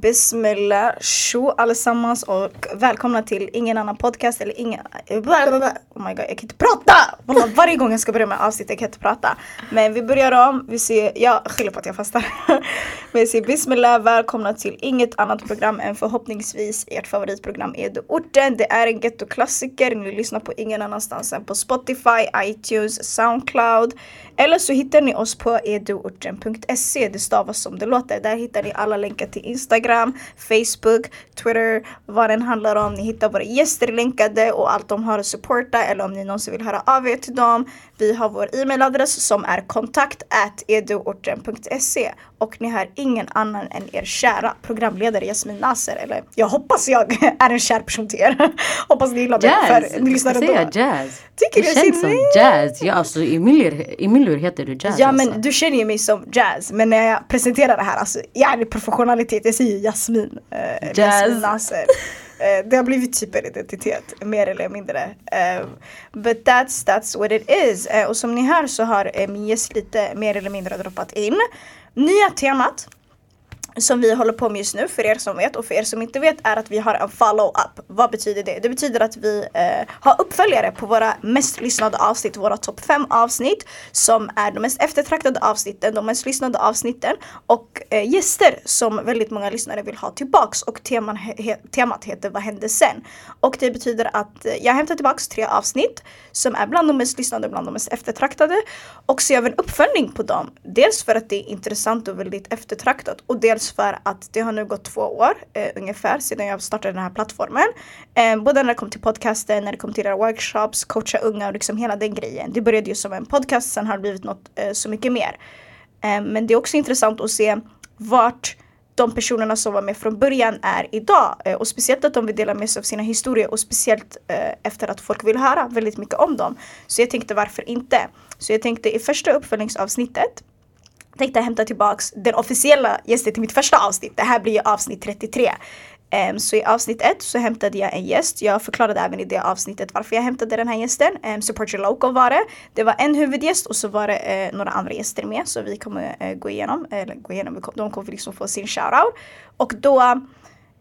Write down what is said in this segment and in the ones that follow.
Bismillah, tjo allesammans och välkomna till ingen annan podcast eller ingen... Oh my god, jag kan inte prata! Varje gång jag ska börja med avsnitt jag kan inte prata. Men vi börjar om, vi ser, jag skyller på att jag fastar. Men Vi säger Bismillah, välkomna till inget annat program än förhoppningsvis ert favoritprogram Edo Orten. Det är en gettoklassiker, ni lyssnar på ingen annanstans än på Spotify, iTunes, Soundcloud. Eller så hittar ni oss på eduorten.se, det stavas som det låter. Där hittar ni alla länkar till Instagram, Facebook, Twitter, vad den handlar om. Ni hittar våra gäster länkade och allt de har att supporta eller om ni någonsin vill höra av er till dem. Vi har vår e-mailadress som är kontakt eduorten.se och ni har ingen annan än er kära programledare Jasmin Nasser. Eller jag hoppas jag är en kär person till er. hoppas ni gillar mig för ni lyssnar ändå. Jazz. Tycker det känns som jazz. Ja, alltså, i, min lur, heter du jazz. Ja alltså. men du känner ju mig som jazz. Men när jag presenterar det här, alltså, jag är professionalitet. Jag säger Jasmin. Uh, jazz. Jasmin Nasser. Uh, det har blivit typ en identitet, mer eller mindre. Uh, but that's, that's what it is. Uh, och som ni hör så har min gäst lite mer eller mindre droppat in. Nya temat som vi håller på med just nu för er som vet och för er som inte vet är att vi har en follow-up. Vad betyder det? Det betyder att vi eh, har uppföljare på våra mest lyssnade avsnitt, våra topp 5 avsnitt som är de mest eftertraktade avsnitten, de mest lyssnade avsnitten och eh, gäster som väldigt många lyssnare vill ha tillbaks och teman, he, temat heter Vad hände sen? Och det betyder att eh, jag hämtar tillbaks tre avsnitt som är bland de mest lyssnade, bland de mest eftertraktade och så gör vi en uppföljning på dem. Dels för att det är intressant och väldigt eftertraktat och dels dels för att det har nu gått två år eh, ungefär sedan jag startade den här plattformen. Eh, både när det kom till podcasten, när det kom till era workshops, coacha unga och liksom hela den grejen. Det började ju som en podcast, sen har det blivit något eh, så mycket mer. Eh, men det är också intressant att se vart de personerna som var med från början är idag. Eh, och speciellt att de vill dela med sig av sina historier och speciellt eh, efter att folk vill höra väldigt mycket om dem. Så jag tänkte varför inte? Så jag tänkte i första uppföljningsavsnittet tänkte hämta tillbaks den officiella gästen till mitt första avsnitt. Det här blir ju avsnitt 33. Um, ehm, så i avsnitt ett så hämtade jag en gäst. Jag förklarade även i det avsnittet varför jag hämtade den här gästen. Um, Support your local var det. Det var en huvudgäst och så var det uh, några andra gäster med. Så vi kommer uh, gå igenom, eller gå igenom, de kommer liksom få sin shoutout. Och då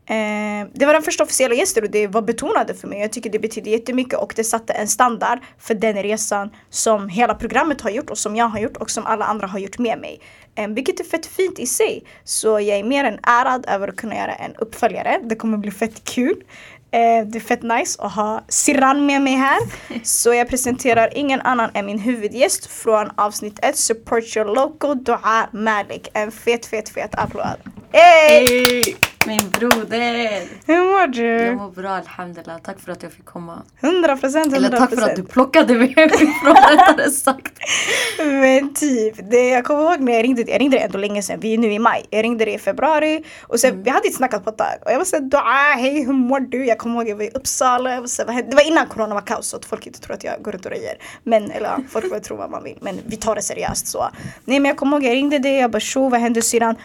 Eh, det var den första officiella gästen och det var betonande för mig. Jag tycker det betyder jättemycket och det satte en standard för den resan som hela programmet har gjort och som jag har gjort och som alla andra har gjort med mig. Eh, vilket är fett fint i sig. Så jag är mer än ärad över att kunna göra en uppföljare. Det kommer bli fett kul. Eh, det är fett nice att ha Siran med mig här. Så jag presenterar ingen annan än min huvudgäst från avsnitt 1, Support your local, Dua Malik. En fet, fet, fet applåd. Hey! hey! Min broder! Hur mår du? Jag mår bra alhamdulillah. Tack för att jag fick komma. 100 procent, Eller tack för att du plockade mig hemifrån rättare sagt. Men typ, det, jag kommer ihåg när jag ringde Jag ringde dig ändå länge sedan. Vi är nu i maj. Jag ringde dig i februari. Och sen, mm. vi hade inte snackat på ett tag. Och jag var såhär, dua, hej hur mår du? Jag kommer ihåg jag var i Uppsala. Jag var så det var innan corona var kaos så att folk inte tror att jag går runt och röjer. Men, eller folk får tro vad man vill. Men vi tar det seriöst så. Nej men jag kommer ihåg jag ringde dig. Jag bara tjo vad hände syrran?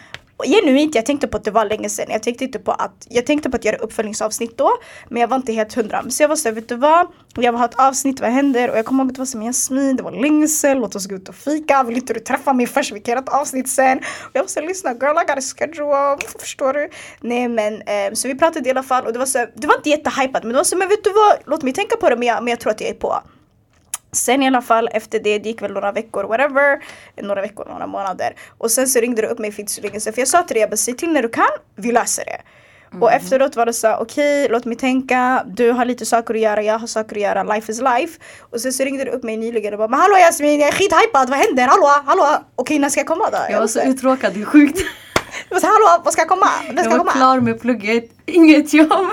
Genuint, jag tänkte på att det var länge sedan. Jag tänkte inte på att, jag tänkte på att göra uppföljningsavsnitt då. Men jag var inte helt hundra. Så jag var såhär, vet du vad? Jag vill ha ett avsnitt, vad händer? Och jag kommer ihåg att det var som Jasmin, det var länge sedan, låt oss gå ut och fika. Vill inte du träffa mig först? Vi kan göra ett avsnitt sen. Och jag var såhär, lyssna girl I got a schedule. Förstår du? Nej men, eh, så vi pratade i alla fall och det var så, det var inte jättehypat men det var så, men vet du vad? Låt mig tänka på det men jag, men jag tror att jag är på. Sen i alla fall efter det, det gick väl några veckor, whatever. Några veckor, några månader. Och sen så ringde du upp mig för inte så länge sedan. För jag sa till dig, jag bara, säg till när du kan, vi löser det. Mm. Och efteråt var det så okej, okay, låt mig tänka. Du har lite saker att göra, jag har saker att göra. Life is life. Och sen så ringde du upp mig nyligen och bara, men hallå Jasmin, jag är skithypad, vad händer? Hallå, hallå? Okej, okay, när ska jag komma då? Jag var så uttråkad, det är sjukt. Jag så, hallå, vad ska jag komma? Ska jag var komma? klar med plugget, inget jobb.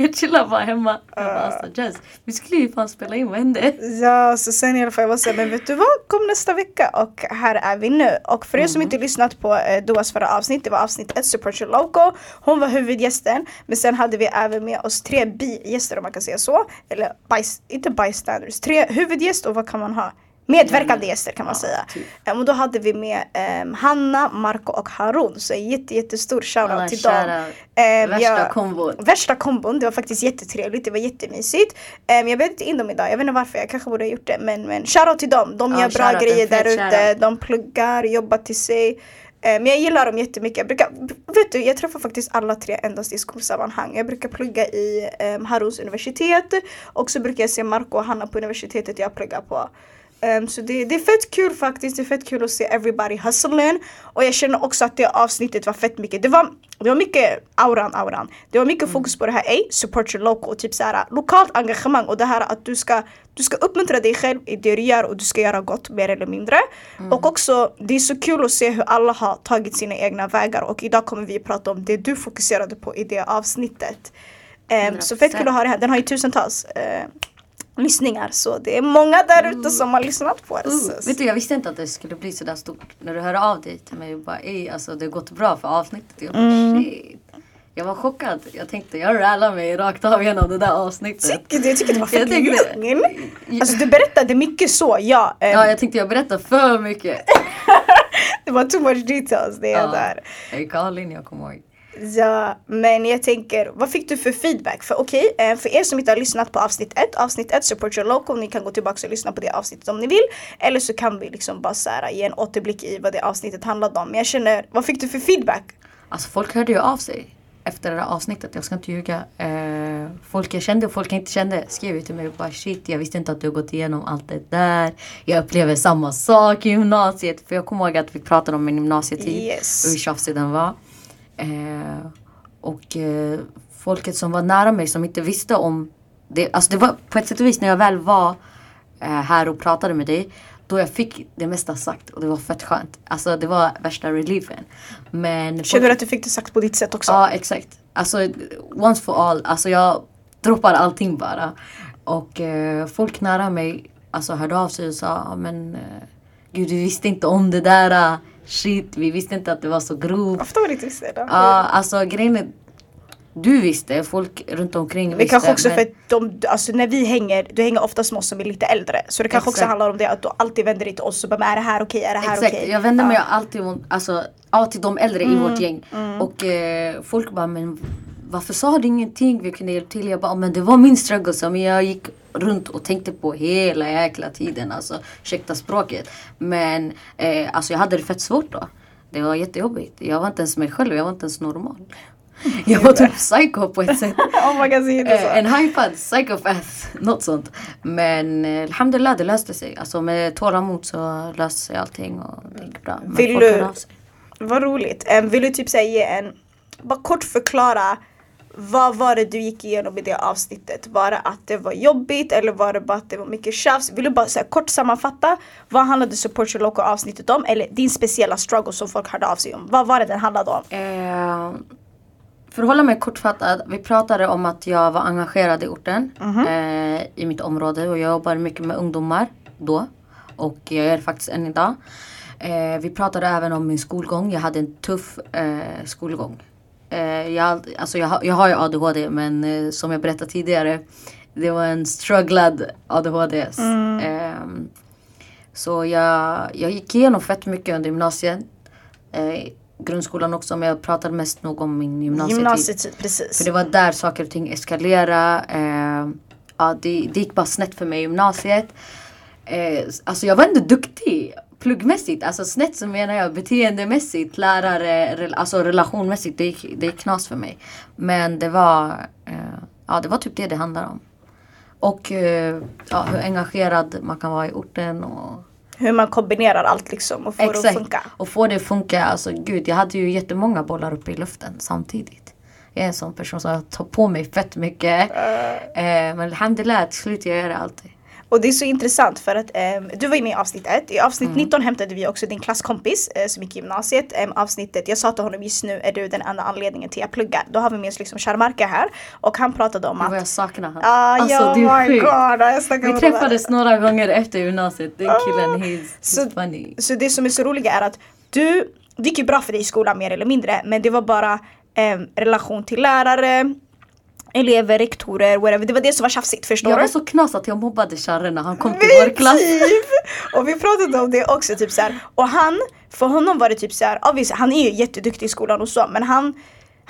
Jag chillar bara hemma. Jag bara, alltså, Jazz, vi skulle ju fan spela in, vad hände? Ja, så sen i alla fall jag var såhär, men vet du vad? Kom nästa vecka och här är vi nu. Och för er som mm. inte lyssnat på eh, Doas förra avsnitt, det var avsnitt 1, Support Your Loco. Hon var huvudgästen, men sen hade vi även med oss tre bigäster om man kan säga så. Eller bys, inte bystanders, tre huvudgäster och vad kan man ha? Medverkande gäster kan man ja, säga. Typ. Um, och då hade vi med um, Hanna, Marco och Harun. Så jätte, jättestor shoutout Alla till dem. Um, värsta jag, kombon. Värsta kombon. Det var faktiskt jättetrevligt. Det var jättemysigt. Um, jag bjöd inte in dem idag. Jag vet inte varför. Jag kanske borde ha gjort det. Men, men shoutout till dem. De ja, gör bra grejer där ute. De pluggar, jobbar till sig. Men jag gillar dem jättemycket. Jag, brukar, vet du, jag träffar faktiskt alla tre endast i skolsammanhang. Jag brukar plugga i um, Harus universitet och så brukar jag se Marco och Hanna på universitetet jag pluggar på. Um, så det, det är fett kul faktiskt. Det är fett kul att se everybody hustling. Och jag känner också att det avsnittet var fett mycket. Det var, det var mycket auran, auran. Det var mycket mm. fokus på det här, ey, support your local. Typ såhär lokalt engagemang och det här att du ska, du ska uppmuntra dig själv i det du gör och du ska göra gott mer eller mindre. Mm. Och också, det är så kul att se hur alla har tagit sina egna vägar och idag kommer vi prata om det du fokuserade på i det avsnittet. Um, så fett kul att ha det här. Den har ju tusentals uh, lyssningar så det är många där ute mm. som har lyssnat på det. Uh, vet du jag visste inte att det skulle bli sådär stort. När du hörde av dig till mig och bara ej alltså det har gått bra för avsnittet. Jag, bara, mm. shit. jag var chockad. Jag tänkte jag rallar mig rakt av genom det där avsnittet. Tycker du? Jag tycker det var fett lugn. Alltså du berättade mycket så, ja. Um, ja jag tänkte jag berättade för mycket. det var too much details det ja. där. Jag gick all in jag kommer ihåg. Ja, men jag tänker, vad fick du för feedback? För okej, okay, eh, för er som inte har lyssnat på avsnitt 1, avsnitt 1 Support Your Local, ni kan gå tillbaka och lyssna på det avsnittet om ni vill. Eller så kan vi liksom bara så här, ge en återblick i vad det avsnittet handlade om. Men jag känner, vad fick du för feedback? Alltså folk hörde ju av sig efter det där avsnittet, jag ska inte ljuga. Eh, folk jag kände och folk jag inte kände skrev ju till mig och bara shit, jag visste inte att du har gått igenom allt det där. Jag upplever samma sak i gymnasiet. För jag kommer ihåg att vi pratade om min gymnasietid yes. och hur tjafsig den var. Eh, och eh, folket som var nära mig som inte visste om det. Alltså det var på ett sätt och vis när jag väl var eh, här och pratade med dig. Då jag fick det mesta sagt och det var fett skönt. Alltså det var värsta reliefen. Men Känner du att du fick det sagt på ditt sätt också? Ja exakt. Alltså once for all. Alltså jag droppar allting bara. Och eh, folk nära mig alltså, hörde av sig och sa men eh, gud du visste inte om det där shit, vi visste inte att det var så grovt. Ofta var det inte visste Ja, uh, alltså grejen är, du visste, folk runt omkring visste. Det kanske också men... för att de, alltså när vi hänger, du hänger oftast med oss som är lite äldre. Så det kanske Exakt. också handlar om det att du alltid vänder dig till oss och bara är det här okej, okay? är det här okej? Okay? Jag vänder mig ja. alltid alltså, ja, till de äldre mm. i vårt gäng. Mm. Och eh, folk bara men varför sa du ingenting? Vi kunde hjälpa till. Jag bara men det var min struggle som jag gick runt och tänkte på hela jäkla tiden. Alltså, ursäkta språket. Men eh, alltså, jag hade det fett svårt då. Det var jättejobbigt. Jag var inte ens mig själv, jag var inte ens normal. Jag var typ psycho på ett sätt. oh God, eh, en hypad psychopath, något sånt. Men eh, alhamdulillah det löste sig. Alltså med tålamod så löste sig allting och det gick bra. Men vill du, vad roligt. Um, vill du typ säga en, bara kort förklara vad var det du gick igenom i det avsnittet? Var det att det var jobbigt eller var det bara att det var mycket tjafs? Vill du bara så kort sammanfatta? Vad handlade Support Your Local avsnittet om? Eller din speciella struggle som folk hörde av sig om? Vad var det den handlade om? Eh, för att hålla mig kortfattad. Vi pratade om att jag var engagerad i orten. Mm -hmm. eh, I mitt område och jag jobbade mycket med ungdomar då. Och jag gör det faktiskt än idag. Eh, vi pratade även om min skolgång. Jag hade en tuff eh, skolgång. Eh, jag, alltså jag, jag har ju ADHD men eh, som jag berättade tidigare det var en strugglad ADHD. Mm. Eh, så jag, jag gick igenom fett mycket under gymnasiet. Eh, grundskolan också men jag pratade mest nog om min gymnasietid. Gymnasietid, precis. För det var där saker och ting eskalerade. Eh, ja, det, det gick bara snett för mig i gymnasiet. Alltså jag var ändå duktig pluggmässigt, alltså snett så menar jag beteendemässigt, lärare, re, alltså relationmässigt. Det det gick knas för mig. Men det var, eh, ja det var typ det det handlar om. Och eh, ja, hur engagerad man kan vara i orten och hur man kombinerar allt liksom och får Exakt. det att funka. Och få det att funka, alltså gud jag hade ju jättemånga bollar uppe i luften samtidigt. Jag är en sån person som tar på mig fett mycket. Uh. Eh, men alhamdulillah till slut jag gör det alltid. Och det är så intressant för att um, du var inne i avsnitt 1. I avsnitt mm. 19 hämtade vi också din klasskompis uh, som gick i gymnasiet. Um, avsnittet, jag sa till honom just nu är du den enda anledningen till att jag pluggar. Då har vi med oss liksom Sharmarka här och han pratade om att... jag saknar honom. Ah, alltså, oh det är my God, vi träffades några gånger efter gymnasiet. Den killen, uh, he's, så, funny. Så det som är så roligt är att du, det gick ju bra för dig i skolan mer eller mindre men det var bara um, relation till lärare elever, rektorer, whatever. Det var det som var tjafsigt, förstår du? Jag var så knas att jag mobbade Charre när han kom till vår klass. och vi pratade om det också, typ så här. Och han, för honom var det typ så här, obviously, han är ju jätteduktig i skolan och så, men han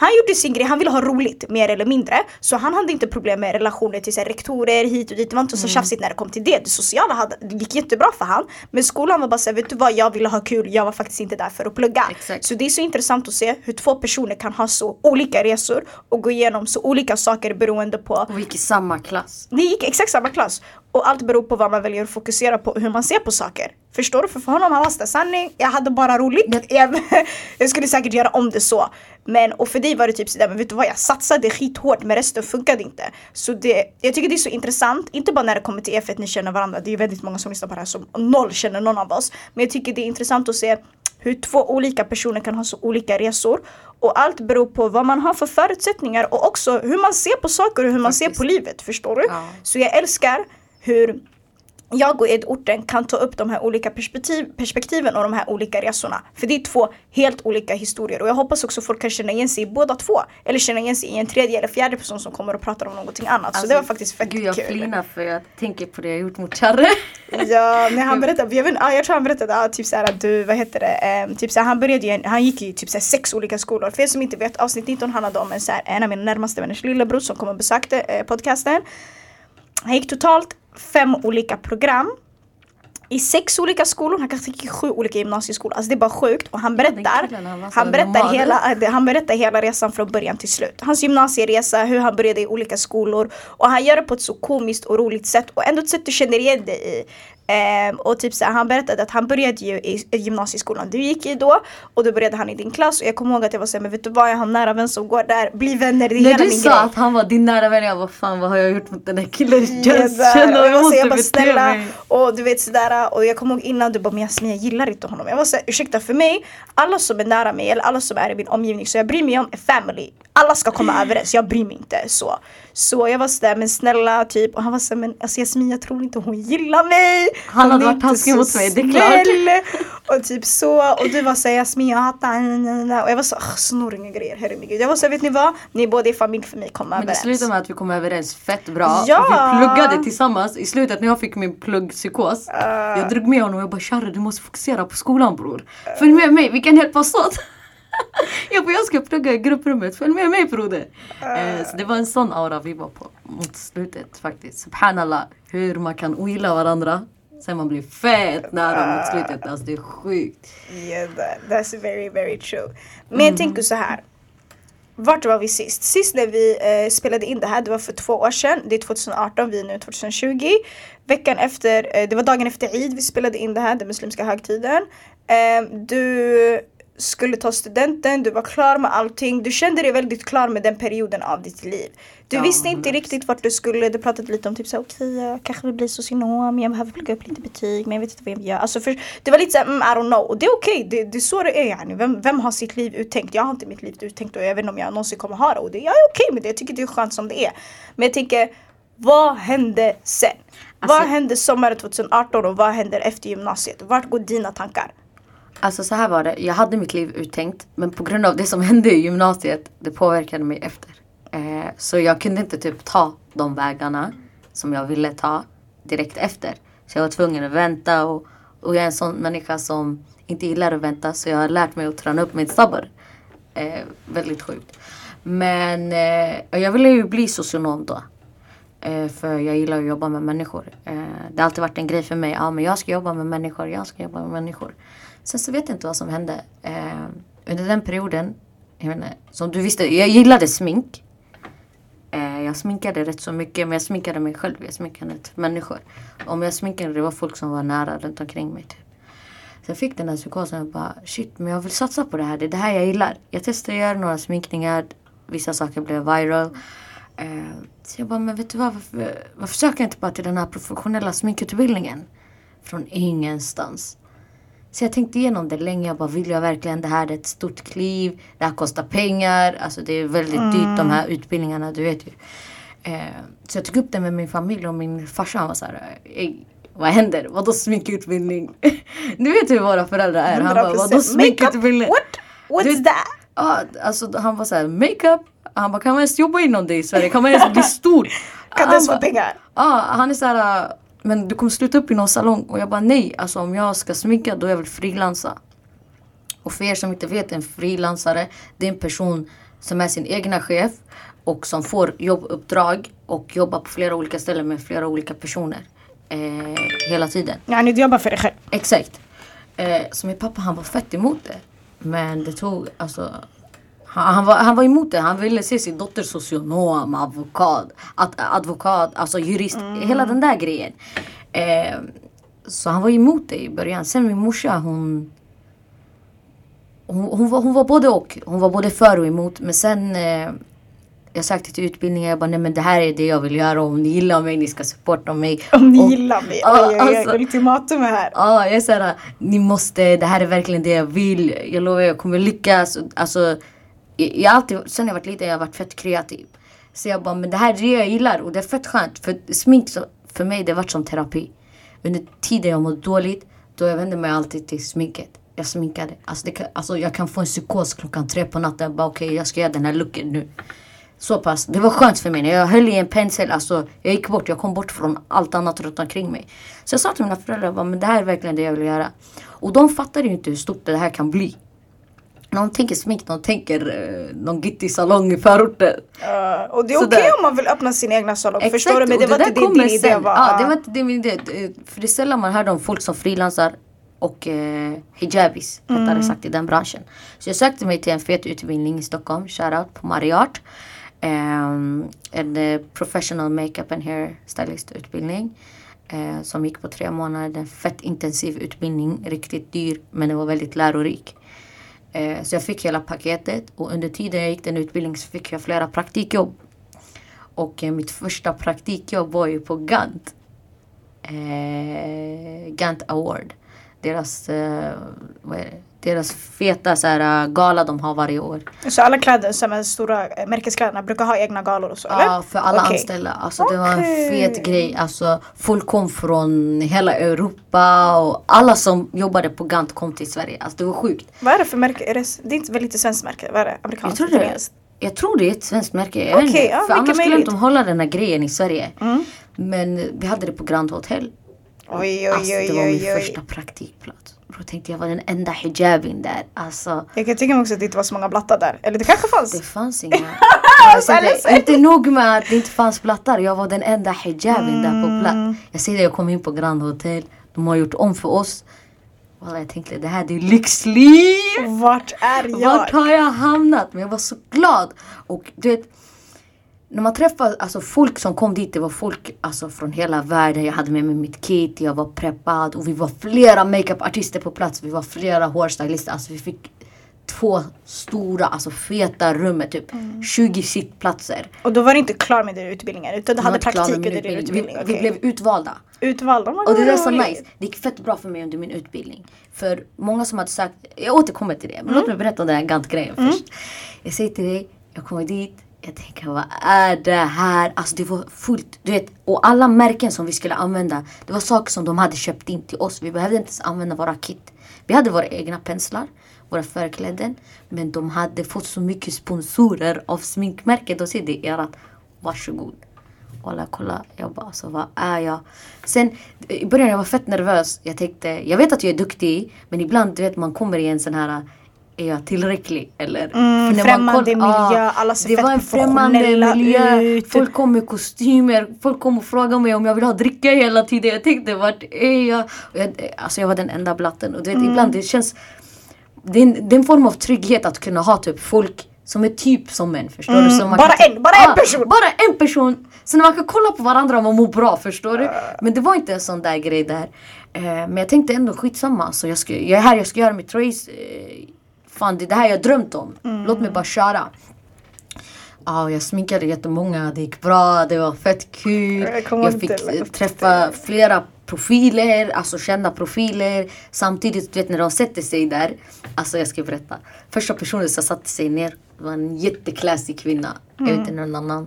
Han gjorde sin grej, han ville ha roligt mer eller mindre. Så han hade inte problem med relationer till så här, rektorer hit och dit. Det var inte så mm. tjafsigt när det kom till det. Det sociala hade, det gick jättebra för han. Men skolan var bara såhär, vet du vad jag ville ha kul, jag var faktiskt inte där för att plugga. Exakt. Så det är så intressant att se hur två personer kan ha så olika resor och gå igenom så olika saker beroende på. Och gick i samma klass. Vi gick exakt samma klass. Och allt beror på vad man väljer att fokusera på och hur man ser på saker. Förstår du? För, för honom han var sanning, jag hade bara roligt. Jag, jag skulle säkert göra om det så. Men och för dig var det typ sådär, men vet du vad jag satsade skithårt men resten funkade inte. Så det, jag tycker det är så intressant, inte bara när det kommer till F1 ni känner varandra, det är väldigt många som lyssnar på det här som noll känner någon av oss. Men jag tycker det är intressant att se hur två olika personer kan ha så olika resor. Och allt beror på vad man har för förutsättningar och också hur man ser på saker och hur man Faktiskt. ser på livet. Förstår du? Ja. Så jag älskar hur jag och Ed-orten kan ta upp de här olika perspektiv, perspektiven och de här olika resorna. För det är två helt olika historier och jag hoppas också folk kan känna igen sig i båda två. Eller känna igen sig i en tredje eller fjärde person som kommer och pratar om någonting annat. Alltså, så det var faktiskt fett gud, jag kul. Jag flinar för jag tänker på det jag gjort mot Charre. ja, när han berättade, jag, vet, ah, jag tror han berättade ah, typ såhär du, vad heter det, um, typ såhär, han började ju, han gick i typ såhär, sex olika skolor. För er som inte vet, avsnitt 19 handlade om en, såhär, en av mina närmaste vänners lillebror som kom och besökte eh, podcasten. Han gick totalt fem olika program i sex olika skolor, han kanske gick i sju olika gymnasieskolor. Alltså det är bara sjukt. Och han berättar, han, berättar hela, han berättar hela resan från början till slut. Hans gymnasieresa, hur han började i olika skolor. Och han gör det på ett så komiskt och roligt sätt och ändå ett sätt du känner igen dig i. Um, och typ så han berättade att han började ju i, gymnasieskolan du gick i då och då började han i din klass och jag kommer ihåg att jag var såhär, men vet du vad jag har en nära vän som går där, bli vänner, det är När hela du sa att han var din nära vän, jag bara fan vad har jag gjort mot den här killen? Jag känner jag, jag måste jag bara snälla mig. och du vet sådär och jag kommer ihåg innan du bara men Jasmin jag gillar inte honom. Jag var såhär ursäkta för mig, alla som är nära mig eller alla som är i min omgivning så jag bryr mig om är family. Alla ska komma överens, jag bryr mig inte så. Så jag var sådär, men snälla typ. Och han var såhär, men alltså Jasmin jag tror inte hon gillar mig. Han hade varit taskig mot mig, det är klart. Och typ så. Och du var såhär, Jasmin jag hatar Och jag var så, snorriga grejer, herregud. Jag var såhär, vet ni vad? Ni båda är familj för mig, kom överens. Men det slutade med att vi kom överens fett bra. Ja. Vi pluggade tillsammans. I slutet när jag fick min pluggpsykos. Uh. Jag drog med honom och jag bara, Charre du måste fokusera på skolan bror. Följ med mig, vi kan hjälpas åt. jag bara, jag ska plugga i grupprummet, följ med mig broder. Uh. så det var en sån aura vi var på mot slutet faktiskt. Subhanallah, hur man kan ogilla varandra. Sen man blir fett nära mot slutet. Alltså det är sjukt. Yeah, that, that's very very true. Men mm. jag tänker så här. Vart var vi sist? Sist när vi eh, spelade in det här, det var för två år sedan. Det är 2018, vi är nu 2020. Veckan efter, eh, det var dagen efter Eid vi spelade in det här, den muslimska högtiden. Eh, du skulle ta studenten, du var klar med allting. Du kände dig väldigt klar med den perioden av ditt liv. Du ja, visste inte riktigt vart du skulle. Du pratade lite om typ såhär, okej okay, jag kanske vill bli socionom, jag behöver plugga upp lite betyg men jag vet inte vad jag vill göra. Alltså för, det var lite såhär, mm, I don't know. Och det är okej, okay. det, det är så det är yani. Vem, vem har sitt liv uttänkt? Jag har inte mitt liv uttänkt och jag vet inte om jag någonsin kommer ha det. Och det, jag är okej okay med det, jag tycker det är skönt som det är. Men jag tänker, vad hände sen? Alltså, vad hände sommaren 2018 och vad händer efter gymnasiet? Vart går dina tankar? Alltså så här var det, jag hade mitt liv uttänkt men på grund av det som hände i gymnasiet det påverkade mig efter. Eh, så jag kunde inte typ ta de vägarna som jag ville ta direkt efter. Så jag var tvungen att vänta och, och jag är en sån människa som inte gillar att vänta så jag har lärt mig att träna upp mitt sabbar. Eh, väldigt sjukt. Men eh, jag ville ju bli socionom då. Eh, för jag gillar att jobba med människor. Eh, det har alltid varit en grej för mig. Ja men jag ska jobba med människor, jag ska jobba med människor. Sen så vet jag inte vad som hände. Eh, under den perioden, jag vet inte, som du visste, jag gillade smink. Eh, jag sminkade rätt så mycket men jag sminkade mig själv, jag sminkade inte människor. Om jag sminkade det var folk som var nära runt omkring mig. Typ. Så jag fick den här psykosen och bara shit men jag vill satsa på det här, det är det här jag gillar. Jag testade att göra några sminkningar, vissa saker blev viral. Eh, så jag bara men vet du vad, varför, varför söker jag inte bara till den här professionella sminkutbildningen? Från ingenstans. Så jag tänkte igenom det länge. Jag bara, vill jag verkligen det här? Det är ett stort kliv. Det här kostar pengar. Alltså det är väldigt mm. dyrt de här utbildningarna, du vet ju. Eh, så jag tog upp det med min familj och min farsa han var så här, vad händer? Vadå sminkutbildning? du vet hur våra föräldrar är. Han bara, vadå sminkutbildning? What? What's that? Ja, alltså han var såhär, makeup. Han bara, kan man ens jobba inom det i Sverige? Kan man ens bli stor? kan du ens få pengar? Ja, han är såhär men du kommer sluta upp i någon salong. Och jag bara nej, alltså om jag ska sminka då jag vill frilansa. Och för er som inte vet, en frilansare det är en person som är sin egna chef och som får jobbuppdrag och jobbar på flera olika ställen med flera olika personer. Eh, hela tiden. Ja, ni jobbar för dig själv. Exakt. Eh, så min pappa han var fett emot det. Men det tog alltså han, han, var, han var emot det. Han ville se sin dotter socionom, advokat, ad, advokat, alltså jurist. Mm. Hela den där grejen. Eh, så han var emot det i början. Sen min morsa hon hon, hon, var, hon var både och. Hon var både för och emot. Men sen eh, jag sökte till utbildningen. Jag bara, nej men det här är det jag vill göra. Om ni gillar mig, ni ska supporta mig. Om ni och, gillar mig? Oj, oj, oj, alltså, ultimatum är här. Ja, jag säger ni måste, det här är verkligen det jag vill. Jag lovar, jag kommer lyckas. Alltså, jag, jag alltid, sen jag varit liten, jag har varit fett kreativ. Så jag bara, men det här är det jag gillar och det är fett skönt. För smink för mig, det har varit som terapi. Under tiden jag mådde dåligt, då jag vände mig alltid till sminket. Jag sminkade. Alltså, det kan, alltså jag kan få en psykos klockan tre på natten. Bara okej, okay, jag ska göra den här looken nu. Så pass. Det var skönt för mig. När jag höll i en pensel, alltså jag gick bort. Jag kom bort från allt annat runt omkring mig. Så jag sa till mina föräldrar, bara, men det här är verkligen det jag vill göra. Och de fattade ju inte hur stort det här kan bli. De tänker smink, de tänker uh, någon gittig salong i förorten. Uh, och det är okej okay om man vill öppna sin egna salong. Exakt, förstår du? Men det, var inte det din idé var. Ja, det var inte det min idé. För det är sällan man hör om folk som frilansar och eh, hijabis, mm. rättare sagt i den branschen. Så jag sökte mig till en fet utbildning i Stockholm, shoutout på Mariart. Um, en uh, professional makeup and hair stylist utbildning. Uh, som gick på tre månader. En fett intensiv utbildning, riktigt dyr men den var väldigt lärorik. Eh, så jag fick hela paketet och under tiden jag gick den utbildningen så fick jag flera praktikjobb. Och eh, mitt första praktikjobb var ju på Gant. Eh, Gant Award deras, eh, deras feta så här, eh, gala de har varje år. Så alla kläder som är stora eh, märkeskläderna brukar ha egna galor och så eller? Ja, för alla okay. anställda. Alltså okay. det var en fet grej. Alltså folk kom från hela Europa och alla som jobbade på Gant kom till Sverige. Alltså det var sjukt. Vad är det för märke? Är det, är inte väl lite svenskt märke? Vad är det? Amerikanskt? Jag tror det, jag tror det är ett svenskt märke. Okay, ja, för annars skulle de hålla den här grejen i Sverige. Mm. Men vi hade det på Grand Hotel. Oj, oj, alltså, det var min första praktikplats. Då tänkte jag var den enda hijabin där. Alltså, jag kan tycka också att det inte var så många blattar där. Eller det kanske fanns? Det fanns inga. alltså, det, inte nog med att det inte fanns blattar. Jag var den enda hijabin mm. där på plats. Mm. Jag ser det, jag kom in på Grand Hotel. De har gjort om för oss. Walla, jag tänkte det här det är lyxliv! Vart är jag? Vart har jag hamnat? Men jag var så glad. Och du vet när man träffar alltså, folk som kom dit, det var folk alltså, från hela världen. Jag hade med mig mitt kit, jag var preppad och vi var flera makeupartister på plats. Vi var flera hårstylister. Alltså, vi fick två stora, alltså feta rum med typ mm. 20 sittplatser. Och då var du inte klar med din utbildning utan du hade praktik under din utbildning? Vi, okay. vi blev utvalda. Utvalda? Och det är så nice. Det gick fett bra för mig under min utbildning. För många som hade sagt, jag återkommer till det. Men mm. låt mig berätta om den här Gant-grejen mm. först. Jag säger till dig, jag kommer dit jag tänker vad är det här? Alltså det var fullt. Du vet, och alla märken som vi skulle använda. Det var saker som de hade köpt in till oss. Vi behövde inte ens använda våra kit. Vi hade våra egna penslar, våra förkläden. Men de hade fått så mycket sponsorer av sminkmärket. De säger det är ert. Varsågod. Walla kolla. Jag bara alltså vad är jag? Sen i början jag var fett nervös. Jag tänkte, jag vet att jag är duktig. Men ibland du vet man kommer i en sån här är jag tillräcklig? Eller, mm, främmande miljö, ah, alla ser Det var en främmande miljö. Ut. Folk kom med kostymer. Folk kom och frågade mig om jag vill ha dricka hela tiden. Jag tänkte vart är jag? jag alltså jag var den enda blatten. Och du vet mm. ibland det känns det är, en, det är en form av trygghet att kunna ha typ folk som är typ som en. Förstår mm, du? Så bara kan, en, bara en person! bara en person! Så man kan kolla på varandra och må bra, förstår du? Men det var inte en sån där grej där. Eh, men jag tänkte ändå skitsamma. Så jag, ska, jag är här, jag ska göra mitt race. Eh, fan det är det här jag drömt om. Mm. Låt mig bara köra. Ja, jag sminkade jättemånga, det gick bra, det var fett kul. Jag, jag fick träffa flera profiler, alltså kända profiler. Samtidigt, du vet när de sätter sig där. Alltså jag ska berätta. Första personen som satte sig ner var en jätteklassig kvinna. Mm. Jag vet mm. inte någon annan.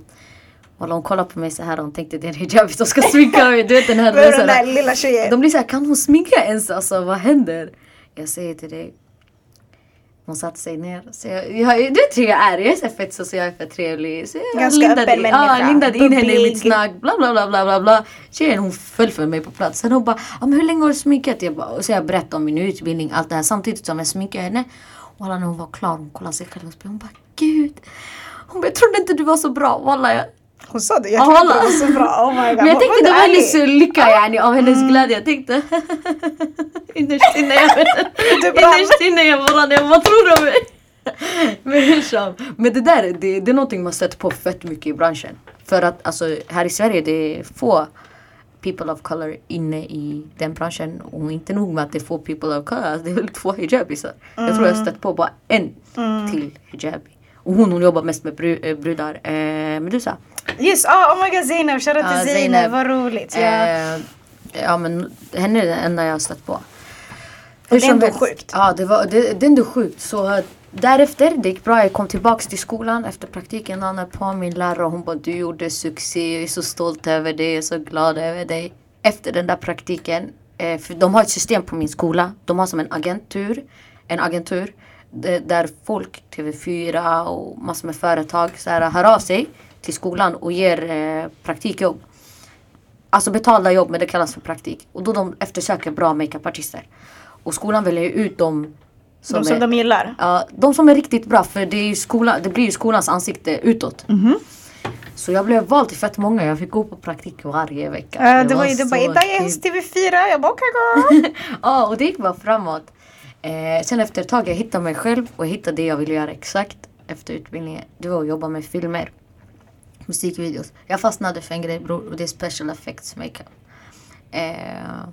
Och hon kollade på mig så här och hon tänkte det är en hijabi som ska sminka mig. Du vet den här. den där lilla tjejen. De blir såhär, kan hon sminka ens? Alltså vad händer? Jag säger till dig, hon satte sig ner. Så jag, jag, du vet hur jag är, jag är så fett social, fett trevlig. Så jag Ganska lindade, öppen människa. Ja, lindade in henne i mitt snack. Bla bla bla bla bla. bla. Tjejen hon föll för mig på plats. Sen hon bara, ah, men hur länge har du sminkat? Jag bara, och så jag berättade om min utbildning, allt det här samtidigt som jag sminkade henne. Och alla när hon var klar, hon kollade sig själv och hon bara, gud. Hon bara, jag trodde inte du var så bra. Wallah, jag, Hon sa det, jag inte det var så bra. Oh my god. men jag tänkte det var hennes lycka yani, av hennes glädje. Jag tänkte innerst inne jag. Innerst inne jag bara, jag, vad tror du om mig? Men hur. Men det där det, det är någonting man sett på fett mycket i branschen. För att alltså här i Sverige det är få people of color inne i den branschen. Och inte nog med att det är få people of color, alltså det är väl två hijabisar. Jag tror jag har stött på bara en till hijabi. Och hon, hon jobbar mest med eh, brudar. Eh, Medusa. Yes, ah, oh my god Zeynep, shoutout Ja, till Zeynep, Zeynep. vad roligt. Ja. Eh, ja men henne är det enda jag har stött på. det är ändå sjukt. Ja det, var, det, det är ändå sjukt. Så eh, därefter, det gick bra. Jag kom tillbaks till skolan efter praktiken. Dagen på min lärare hon bara du gjorde succé. Jag är så stolt över dig. Jag är så glad över dig. Efter den där praktiken. Eh, för de har ett system på min skola. De har som en agentur. En agentur. Där folk, TV4 och massor med företag så här, hör av sig till skolan och ger eh, praktikjobb. Alltså betalda jobb men det kallas för praktik. Och då de eftersöker bra makeupartister. Och skolan väljer ut dem som, De som är, de gillar. ja, de som är riktigt bra för det, är skola, det blir ju skolans ansikte utåt. Mhm. Så jag blev vald till fett många. Jag fick gå på praktik varje vecka. Uh, det var ju det bara idag är jag hos TV4. Jag bara okej girl. Ja, och det gick bara framåt. Eh, sen efter ett tag jag hittade mig själv och hittade det jag ville göra exakt efter utbildningen. Det var att jobba med filmer. Musikvideos. Jag fastnade för en grej bror och det är special effects makeup. Eh,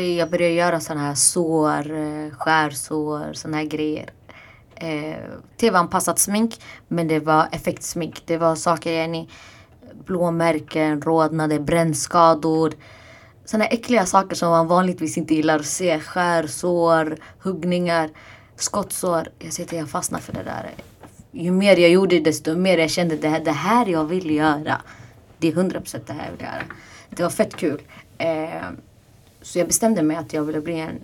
jag började göra såna här sår, eh, skärsår, såna här grejer. Eh, TV-anpassat smink men det var effektsmink. Det var saker, yani, blåmärken, rodnader, brännskador. Såna äckliga saker som man vanligtvis inte gillar att se. Skärsår, huggningar, skottsår. Jag ser att jag fastnar för det där. Ju mer jag gjorde desto mer jag kände det här, det här jag vill göra. Det är 100% det här jag vill göra. Det var fett kul. Eh, så jag bestämde mig att jag ville bli en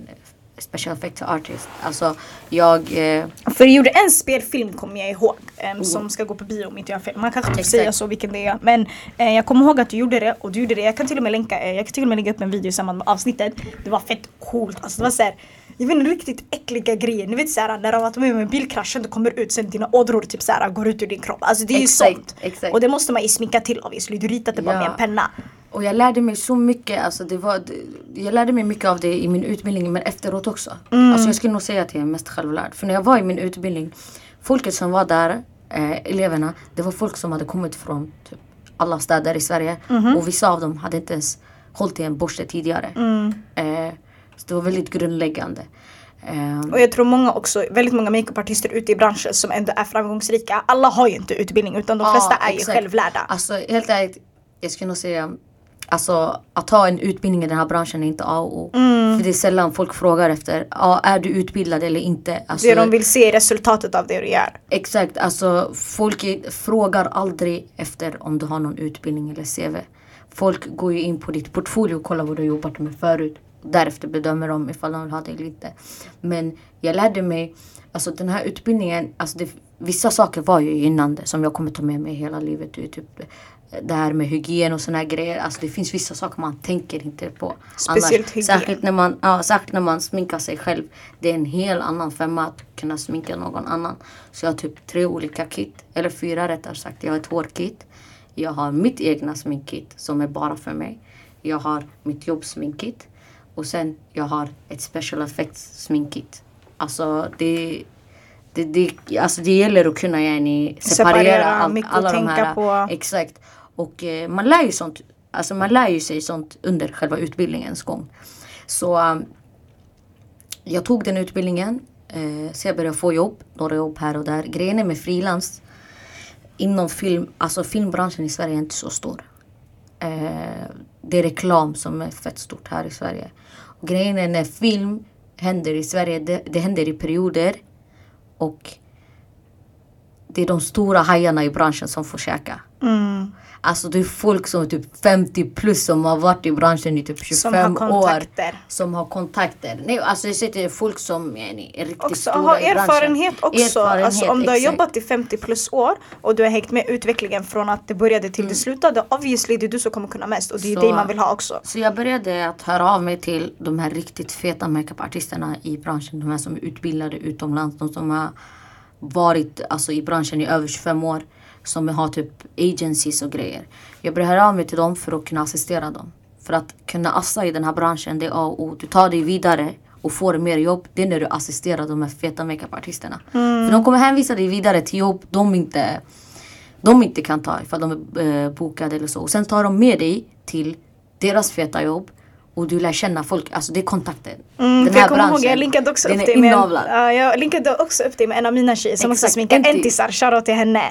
special effects artist. Alltså jag... Eh, För du gjorde en spelfilm kommer jag ihåg. em, Som ska gå på bio om inte jag har fel. Man kanske inte får säga så vilken det är. Men eh, jag kommer ihåg att du gjorde det och du gjorde det. Jag kan till och med länka, eh, jag kan till och med lägga upp en video i samband med avsnittet. Det var fett coolt. Alltså det var såhär jag vet inte riktigt äckliga grejer. Ni vet såhär när du har varit med om en bilkrasch och det kommer ut sen dina ådror typ såhär går ut ur din kropp. Alltså det är ju sånt. exakt. Och det måste man ju sminka till obviously. Du ritat det bara Ja. med en penna. Och jag lärde mig så mycket. Alltså det var, jag lärde mig mycket av det i min utbildning men efteråt också. Alltså jag skulle nog säga att jag är mest självlärd. För när jag var i min utbildning, folket som var där, eh, eleverna, det var folk som hade kommit från typ, alla städer i Sverige. Och vissa av dem hade inte ens hållit i en borste tidigare. Eh, så det var väldigt grundläggande. Eh, Och jag tror många också, väldigt många makeupartister ute i branschen som ändå är framgångsrika. Alla har ju inte utbildning utan de Ja, flesta är ju självlärda. Alltså helt ärligt, jag skulle nog säga Alltså att ta en utbildning i den här branschen är inte A och O. Mm. För det är sällan folk frågar efter, ja är du utbildad eller inte? Alltså, det de vill se är resultatet av det du gör. Exakt, alltså folk är- frågar aldrig efter om du har någon utbildning eller CV. Folk går ju in på ditt portfolio och kollar vad du har jobbat med förut. Därefter bedömer de ifall de vill ha det eller inte. Men jag lärde mig, alltså den här utbildningen, alltså det, vissa saker var ju gynnande som jag kommer ta med mig hela livet. Typ det här med hygien och såna här grejer. Alltså det finns vissa saker man tänker inte på. Speciellt hygien. Särskilt när, man, ja, särskilt när man sminkar sig själv. Det är en hel annan femma att kunna sminka någon annan. Så jag har typ tre olika kit. Eller fyra rättare sagt. Jag har ett hårkit. Jag har mitt egna sminkkit som är bara för mig. Jag har mitt jobbsminkkit. Och sen jag har ett special effects sminkkit. Alltså det, det, det, alltså det gäller att kunna yani, separera, Separera, allt- mycket alla de här. på. Exakt. Och eh, man lär ju sånt. Alltså man lär ju sig sånt under själva utbildningens gång. Så um, jag tog den utbildningen. Eh, så jag började få jobb. Några jobb här och där. Grejen är med frilans. Inom film, alltså filmbranschen i Sverige är inte så stor. Eh, det är reklam som är fett stort här i Sverige. Och grejen är när film händer i Sverige, det, det händer i perioder. Och det är de stora hajarna i branschen som får käka. Mm. Alltså det är folk som är typ 50 plus som har varit i branschen i typ 25 Som har år. Som har kontakter. Nej, alltså jag säger till folk som är, riktigt Också stora ha i branschen. erfarenhet också. Erfarenhet, alltså, om du har exakt. jobbat i 50 plus år och du har hängt med utvecklingen från att det började till det slutade. Obviously det är du som kommer kunna mest och det är Mm. Så- det man vill ha också. Så jag började att höra av mig till de här riktigt feta makeupartisterna i branschen. De här som är utbildade utomlands. De som har varit alltså, i branschen i över 25 år. Som har typ agencies och grejer. Jag började höra av mig till dem för att kunna assistera dem. För att kunna assa i den här branschen, det är A och O. Du tar dig vidare och får mer jobb, det är när du assisterar de här feta makeupartisterna. Mm. För de kommer hänvisa dig vidare till jobb de inte, de inte kan ta ifall de är eh, bokade eller så. Och sen tar de med dig till deras feta jobb och du lär känna folk, alltså det är kontakten. Mm, den här jag kommer ihåg, jag linkade också upp dig med, uh, jag linkade också upp dig med en av mina tjejer som Exakt, också sminkar entisar, shoutout till henne.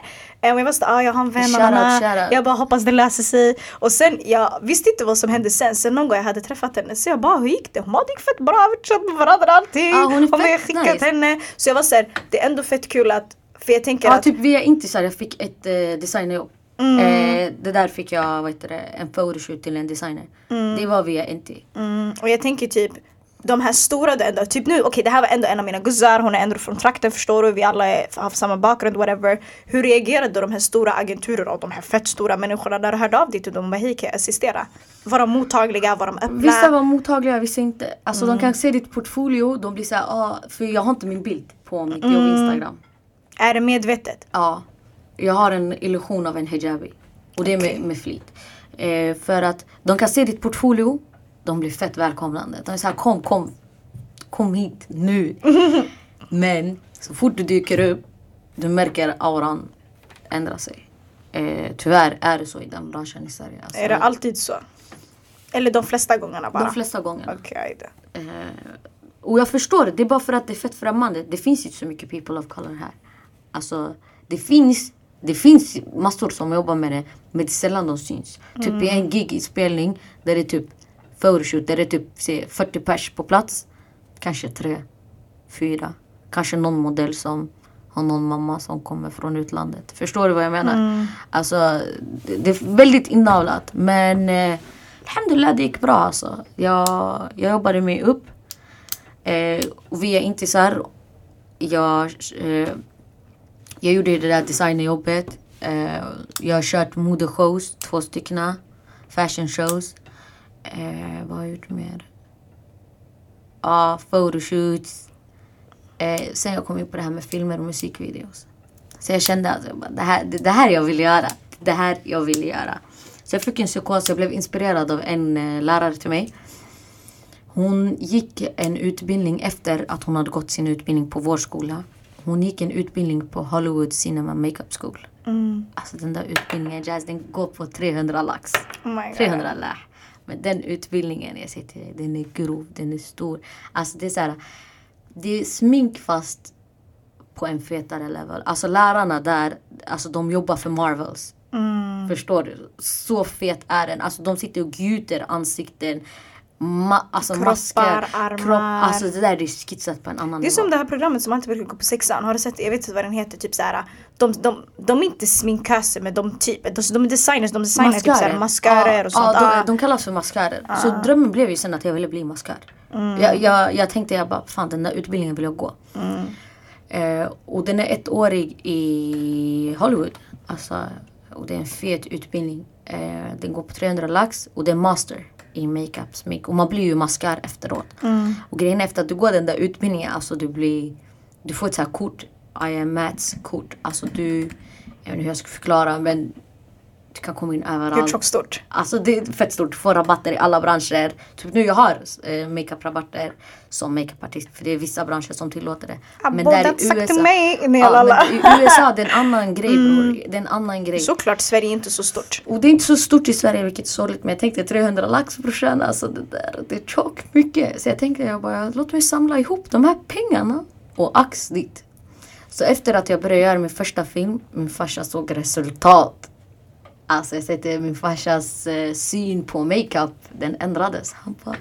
Um, jag var såhär, ah, jag har en vän, shout jag bara hoppas det löser sig. Och sen, jag visste inte vad som hände sen, sen någon gång jag hade träffat henne så jag bara, hur gick det? Hon bara, det gick fett bra, vi chattade med varandra allting. Ah, hon är fett skickat nice. henne. Så jag var såhär, det är ändå fett kul att, för jag tänker ja, att... typ via intisar, jag fick ett eh, designjobb. Mm. Eh, det där fick jag vad heter det, en photoshoot till en designer. Mm. Det var via Enti. Mm. Och jag tänker typ de här stora ändå, typ nu, okej okay, det här var ändå en av mina guzzar, hon är ändå från trakten förstår du, vi alla är, har samma bakgrund, whatever. Hur reagerade då de här stora agenturerna och de här fett stora människorna när du hörde av dig till dem? Vad hej kan jag assistera? Var de mottagliga? Var de öppna? Vissa var mottagliga, vissa inte. Alltså mm. de kan se ditt portfolio, de blir såhär, ah, för jag har inte min bild på mitt mm. jobb Instagram. Är det medvetet? Ja. Jag har en illusion av en hijabi. Och det är med, med flit. Eh, för att de kan se ditt portfolio. De blir fett välkomnande. De är såhär kom, kom. Kom hit nu. Men så fort du dyker upp. Du märker auran ändra sig. Eh, tyvärr är det så i den branschen i Sverige. Alltså, är det alltid så? Eller de flesta gångerna bara? De flesta gångerna. Okay, eh, och jag förstår det. Det är bara för att det är fett främmande. Det finns inte så mycket people of color här. Alltså, det finns det finns massor som jobbar med det, men det är sällan de syns. Mm. Typ i en gig-inspelning där det är typ photoshoot, där det är typ se, 40 pers på plats. Kanske tre, fyra. Kanske någon modell som har någon mamma som kommer från utlandet. Förstår du vad jag menar? Mm. Alltså, det, det, är väldigt inavlat. Men eh, alhamdulillah, det gick bra alltså. Jag, jag jobbade mig upp. Eh, via Intisar. Jag eh, jag gjorde det där designerjobbet. Uh, jag har kört modeshows, två stycken. Fashion shows. Uh, vad har jag gjort mer? Ja, uh, photoshoots. Uh, sen jag kom in på det här med filmer och musikvideos. Så jag kände att alltså, det, här, det, det här jag vill göra. Det här jag vill göra. Så jag fick en psykos. Jag blev inspirerad av en uh, lärare till mig. Hon gick en utbildning efter att hon hade gått sin utbildning på vår skola. Hon gick en utbildning på Hollywood Cinema Makeup School. Mm. Alltså den där utbildningen, Jazz, den går på 300 lax. Oh 300 lax. Men den utbildningen, jag säger till dig, den är grov, den är stor. Alltså det är så här, det är smink fast på en fetare level. Alltså lärarna där, alltså de jobbar för Marvels. Mm. Förstår du? Så fet är den. Alltså de sitter och gjuter ansikten Ma alltså Kroppar, masker, armar. Kropp, alltså det där är skissat på en annan Det är nivå. som det här programmet som alltid brukar gå på sexan. Har du sett det? Jag vet inte vad den heter. Typ såhär, de, de, de är inte sminköser men de, typ, de, de är designers. De designar typ mascarer. typ mascarer och sånt. Ja, de, de kallas för mascarer. Ah. Så drömmen blev ju sen att jag ville bli maskar. Mm. Jag, jag, jag tänkte jag bara, fan den där utbildningen vill jag gå. Mm. Eh, och den är ettårig i Hollywood. Alltså, och det är en fet utbildning. Eh, den går på 300 lax och det är master i makeup, smink. Och man blir ju maskar efteråt. Mm. Och grejen är efter att du går den där utbildningen, alltså du blir... Du får ett så här kort, I am Mats kort. Alltså du... Jag vet inte hur jag ska förklara men du kan komma in överallt. Hur tjockt stort? Alltså det är fett stort. Får rabatter i alla branscher. Typ nu jag har eh, makeup-rabatter som makeupartist. För det är vissa branscher som tillåter det. I men där i USA. Till mig, ja, men I USA det är en annan grej mm. bror. Det är en annan grej. Såklart, Sverige är inte så stort. Och det är inte så stort i Sverige vilket är sorgligt. Men jag tänkte 300 lax brorsan. Alltså det där, det är tjockt mycket. Så jag tänkte jag bara, låt mig samla ihop de här pengarna. Och ax dit. Så efter att jag började göra min första film, min farsa såg resultat. Alltså jag säger till min farsas eh, syn på makeup, den ändrades. Han bara,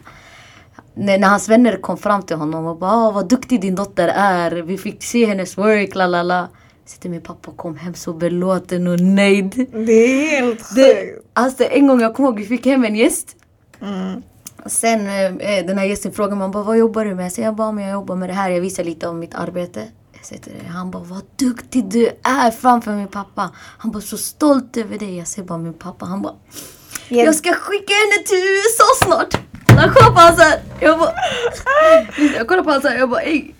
när, när hans vänner kom fram till honom och bara vad duktig din dotter är. Vi fick se hennes work, la la la. Så min pappa kom hem så belåten och nöjd. Det är helt sjukt. Alltså en gång jag kommer ihåg vi fick hem en gäst. Mm. sen eh, den här gästen frågade bara vad jobbar du med? Så jag bara men jag jobbar med det här. Jag visar lite om mitt arbete. Säger till dig, han bara vad duktig du är framför min pappa. Han bara så stolt över dig. Jag säger bara min pappa. Han bara jag ska skicka henne till USA snart. Han kollar på honom såhär. Jag bara jag kollar på honom såhär. Jag bara ey.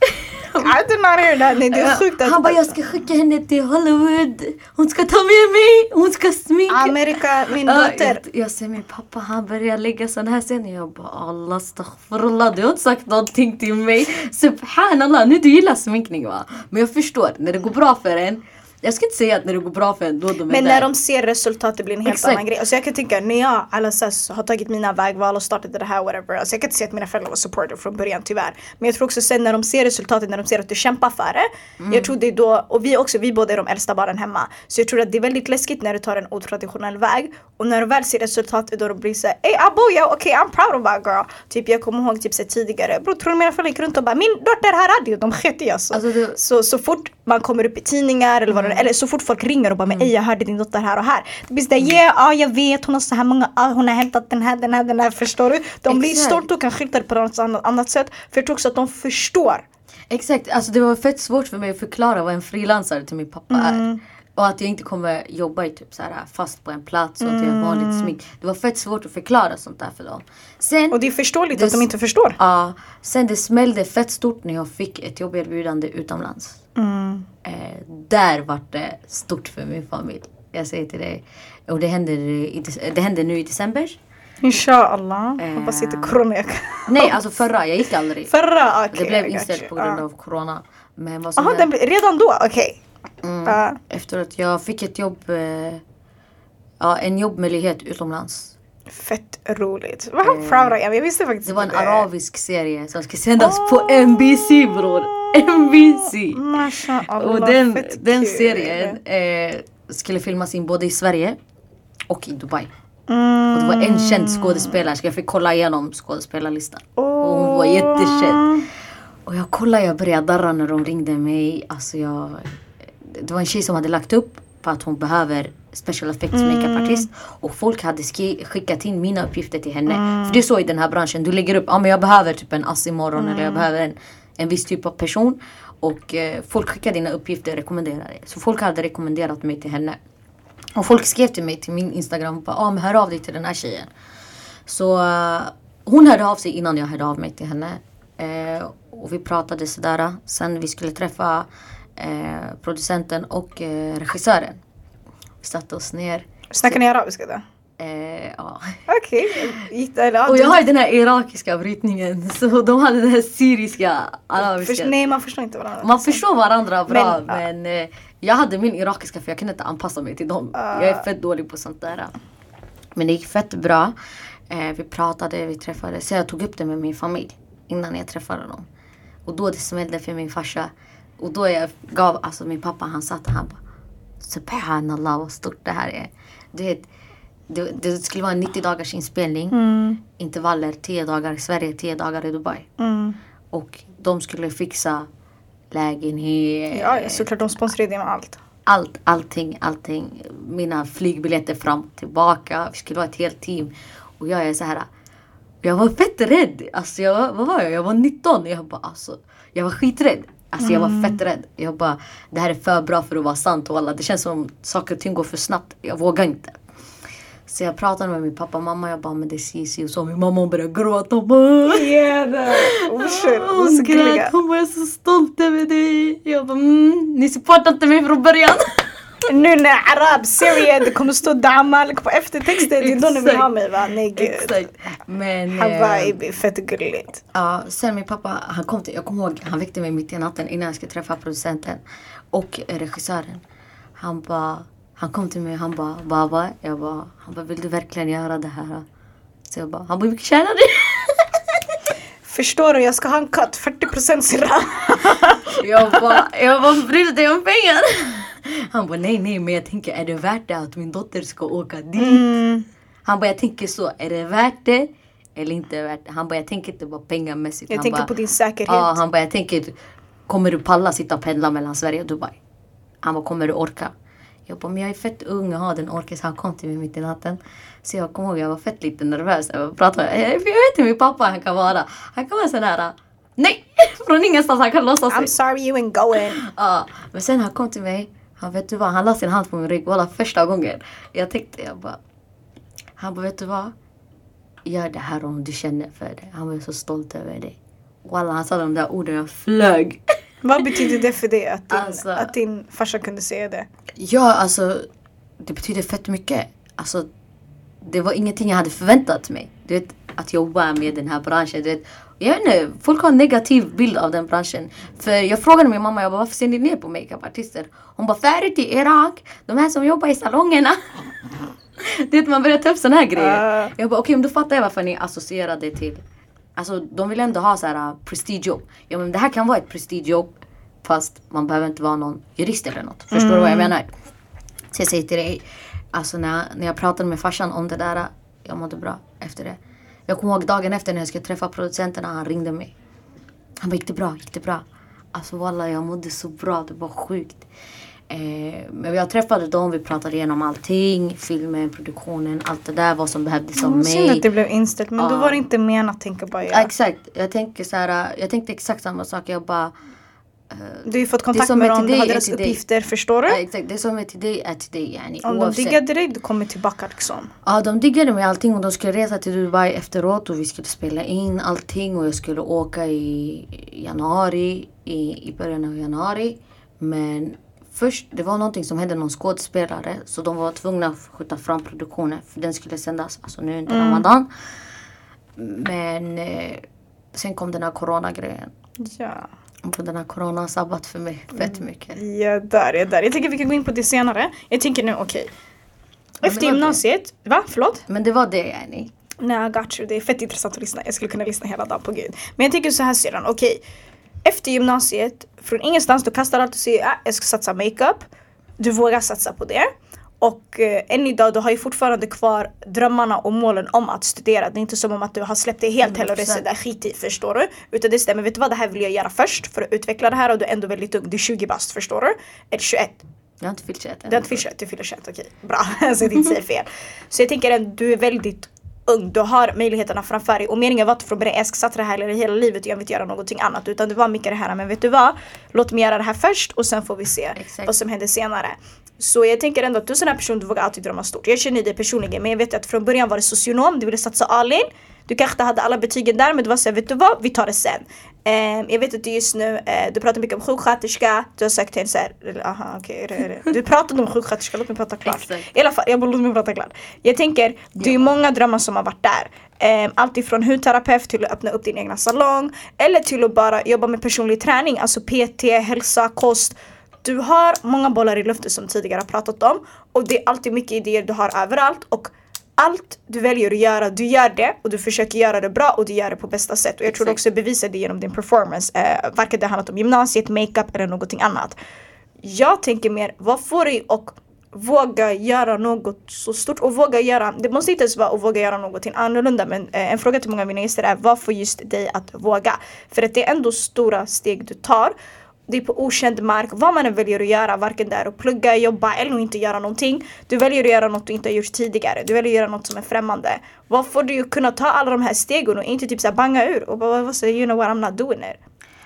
I did not hear that. Nej det är sjukt att... Han bara jag ska skicka henne till Hollywood. Hon ska ta med mig. Hon ska sminka. Amerika, min dotter. Jag, jag ser min pappa han börjar lägga sån här scener. Jag bara Allah astaghfirullah. Du har inte sagt någonting till mig. Subhanallah. Nu du gillar sminkning va? Men jag förstår. När det går bra för en jag ska inte säga att när det går bra för en då de är Men där. när de ser resultat det blir en helt Exakt. annan grej. Alltså jag kan tänka när jag alltså, har tagit mina vägval och startat det här whatever. Alltså jag kan inte säga att mina föräldrar var supportive från början tyvärr. Men jag tror också sen när de ser resultatet, när de ser att du kämpar för det. Mm. Jag tror det är då, och vi också, vi båda är de äldsta barnen hemma. Så jag tror att det är väldigt läskigt när du tar en otraditionell väg. Och när du väl ser resultatet då de blir såhär Ey abo ja okej I'm proud of that girl. Typ jag kommer ihåg typ så tidigare, bror tror du mina föräldrar gick runt och bara min dotter har radio, de sket i oss. Alltså, det- Så, så fort man kommer upp i tidningar eller vad det eller så fort folk ringer och bara men ej jag hörde din dotter här och här. Det blir sådär yeah, ja jag vet hon har så här många, ah, hon har hämtat den här, den här, den här förstår du? De blir stolta och kan skylta det på något annat, annat sätt. För jag tror också att de förstår. Exakt, alltså det var fett svårt för mig att förklara vad en frilansare till min pappa är. Och att jag inte kommer jobba i typ så här fast på en plats och att jag har vanligt smink. Det var fett svårt att förklara sånt där för dem. Sen, Och det är förståeligt Det att de inte förstår. ja, sen det smällde fett stort när jag fick ett jobberbjudande utomlands. Eh, där var det stort för min familj. Jag säger till dig. Och det händer, i, det händer nu i december. Inshallah. Hoppas inte corona. Nej, alltså förra. Jag gick aldrig. Förra, okej. det blev inställt på grund av corona. Men vad som hände- den redan då? Okej. Mm. Ja. Efteråt, jag fick ett jobb, eh, ja, en jobbmöjlighet utomlands. Fett roligt. Vad proud I am. Jag visste faktiskt Det var en inte arabisk serie som ska sändas på NBC bror. NBC! Mashallah, Och den, den serien eh, skulle filmas in både i Sverige och i Dubai. Mm. Och det var en känd skådespelare så jag fick kolla igenom skådespelarlistan. Och hon var jättekänd. Och jag kollade, jag började darra när de ringde mig. Alltså jag, det var en tjej som hade lagt upp på att hon behöver special effects makeup-artist. Och folk hade skickat in mina uppgifter till henne. För det är så i den här branschen, du lägger upp, ja ah, men jag behöver typ en ass imorgon eller jag behöver en, en viss typ av person. Och eh, folk skickar dina uppgifter och rekommenderar dig. Så folk hade rekommenderat mig till henne. Och folk skrev till mig till min instagram och bara ah, men hör av dig till den här tjejen. Så eh, hon hörde av sig innan jag hörde av mig till henne. Eh, och vi pratade sådär. Eh, sen vi skulle träffa eh, producenten och eh, regissören. Vi satte oss ner. Snackar ni arabiska då? Eh, ja. Okej? Eller, Och jag har den här irakiska brytningen. Så de hade den här syriska, arabiska. Först, nej man förstår inte varandra. Man förstår varandra bra Men, men, eh, jag hade min irakiska för jag kunde inte anpassa mig till dem. Jag är fett dålig på sånt där. Men det gick fett bra. Eh, vi pratade, vi träffades. Så jag tog upp det med min familj innan jag träffade dem. Och då det smällde för min farsa. Och då jag gav, alltså min pappa han satt och han bara Subhanallah vad stort det här är. Du vet, det, det skulle vara en 90 dagars inspelning. Intervaller 10 dagar i Sverige, 10 dagar i Dubai. Mm. Och de skulle fixa lägenhet. Ja, såklart de sponsrade med allt. Allt, allting, allting. Mina flygbiljetter fram och tillbaka. Vi skulle vara ett helt team. Och jag är så här. Jag var fett rädd. Alltså jag, vad var jag? Jag var 19. Jag bara alltså. Jag var skiträdd. Alltså jag var fett rädd. Jag bara det här är för bra för att vara sant och alla. Det känns som saker och ting går för snabbt. Jag vågar inte. Så jag pratade med min pappa och mamma. Jag bara men det är si, si och så. Min mamma hon började gråta. Hon bara, Yeah, hon grät. Hon bara jag är så stolt över dig. Jag bara mm, ni supportar inte mig från början. Nu när arab serie det kommer stå damal på eftertexten. Det är då ni vill ha mig va? Nej gud. Exakt. Men... eh, Hawaii, fett gulligt. Ja, sen min pappa, han kom till, jag kommer ihåg, han väckte mig mitt i natten innan jag skulle träffa producenten och eh, regissören. Han bara, han kom till mig och han bara, Baba, jag bara, han bara, vill du verkligen göra det här? Så jag bara, han bara, hur mycket tjänar du? Förstår du? Jag ska ha en cut, 40% sirra. Jag bara, jag bara, bryr du dig om pengar? Han bara, nej nej men jag tänker, är det värt det att min dotter ska åka dit? Mm. Han bara, jag tänker så, är det värt det? Eller inte värt det? Han bara, jag tänker inte bara pengamässigt. Jag han tänker bara, på din säkerhet. Ja, han bara, jag tänker, kommer du palla sitta och pendla mellan Sverige och Dubai? Han bara, kommer du orka? Jag bara, men jag är fett ung och har den orken. Så han kom till mig mitt i natten. Så jag kommer ihåg, jag var fett lite nervös. Jag pratade, jag vet hur min pappa han kan vara. Han kan vara sån här, nej! Från ingenstans, han kan låtsas I'm sorry you ain't going. Ja, men sen han kom till mig. Han vet du vad, han la sin hand på min rygg. Walla första gången. Jag tänkte, jag bara. Han bara, vet du vad? Gör det här om du känner för det. Han var så stolt över dig. Walla han sa de där orden, jag flög. Vad betyder det för dig att din, alltså, att din farsa kunde säga det? Ja, alltså det betyder fett mycket. Alltså, det var ingenting jag hade förväntat mig. Du vet, att jobba med den här branschen. Du vet, jag vet inte, folk har en negativ bild av den branschen. För jag frågade min mamma, jag bara, varför ser ni ner på makeupartister? Hon bara, förut i Irak, de här som jobbar i salongerna. du vet, man börjar ta upp sådana här grejer. Uh. Jag bara, okej, okay, då fattar jag varför ni associerar det till Alltså de vill ändå ha så här uh, prestigejobb. Ja men det här kan vara ett prestigejobb fast man behöver inte vara någon jurist eller något. Förstår mm. du vad jag mm. menar? Så jag säger till dig, alltså när, när jag pratade med farsan om det där, jag mådde bra efter det. Jag kommer ihåg dagen efter när jag skulle träffa producenterna, han ringde mig. Han bara, gick det bra? Gick det bra? Alltså walla, jag mådde så bra, det var sjukt. Eh, men jag träffade dem, vi pratade igenom allting. Filmen, produktionen, allt det där. Vad som behövdes av mig. Synd att det blev inställt men uh. då var det inte menat tänka bara ja. Exakt. Jag tänker så här, jag tänkte exakt samma sak. Jag bara du har ju fått kontakt med dem, du har deras uppgifter, förstår du? Ja, exakt, det som är till dig är till dig. Yani, Om oavsett. de diggade dig, du kommer tillbaka liksom. Ja, de diggade mig allting och de skulle resa till Dubai efteråt och vi skulle spela in allting och jag skulle åka i januari, i, i början av januari. Men först, det var någonting som hände någon skådespelare så de var tvungna att skjuta fram produktionen för den skulle sändas alltså nu under mm. Ramadan. Men eh, sen kom den här coronagrejen. Ja. Och den här corona har sabbat för mig fett mm. mycket. Ja, där, ja, där. Jag tänker vi kan gå in på det senare. Jag tänker nu, okej. Okay. Efter gymnasiet, det. va? Förlåt? Men det var det yani. Nej, I got you. Det är fett intressant att lyssna. Jag skulle kunna lyssna hela dagen på gud. Men jag tänker så här sedan, okej. Okay. Efter gymnasiet, från ingenstans, du kastar allt och säger ah, jag ska satsa makeup. Du vågar satsa på det. Och eh, än idag, du har ju fortfarande kvar drömmarna och målen om att studera. Det är inte som om att du har släppt det helt heller och det där skit i, förstår du? Utan det stämmer, vet du vad, det här vill jag göra först för att utveckla det här och du är ändå väldigt ung. Du är 20 bast, förstår du? Eller 21. Jag har inte fyllt 21 än. Du har inte fyllt 21, du fyller 21, okej. Bra, så att jag inte säger fel. Så jag tänker att du är väldigt ung, du har möjligheterna framför dig och meningen var inte från början jag ska satsa det här hela livet och jag vill inte göra någonting annat utan det var mycket det här men vet du vad? Låt mig göra det här först och sen får vi se Exakt. vad som händer senare. Så jag tänker ändå att du är en sån här person, du vågar alltid drömma stort. Jag känner dig personligen men jag vet att från början var det socionom, du ville satsa all in. Du kanske inte hade alla betygen där men du var såhär, vet du vad? Vi tar det sen. Um, jag vet att du just nu, uh, du pratar mycket om sjuksköterska, du har sökt till en såhär, aha okej, okay, du pratade om sjuksköterska, låt mig prata klart. I alla fall, jag bara låt mig prata klart. Jag tänker, det är många drömmar som har varit där. Um, allt ifrån hudterapeut till att öppna upp din egna salong eller till att bara jobba med personlig träning, alltså PT, hälsa, kost du har många bollar i luften som tidigare har pratat om och det är alltid mycket idéer du har överallt och allt du väljer att göra, du gör det och du försöker göra det bra och du gör det på bästa sätt. Och jag tror du också bevisar det genom din performance. Eh, varken det handlat om gymnasiet, makeup eller någonting annat. Jag tänker mer, vad får dig att våga göra något så stort och våga göra, det måste inte ens vara att våga göra någonting annorlunda men eh, en fråga till många av mina gäster är vad får just dig att våga? För att det är ändå stora steg du tar det är på okänd mark, vad man än väljer att göra, varken det är att plugga, jobba eller inte göra någonting. Du väljer att göra något du inte har gjort tidigare, du väljer att göra något som är främmande. Vad får du kunna ta alla de här stegen och inte typ såhär banga ur och bara säga you know what I'm not doing it.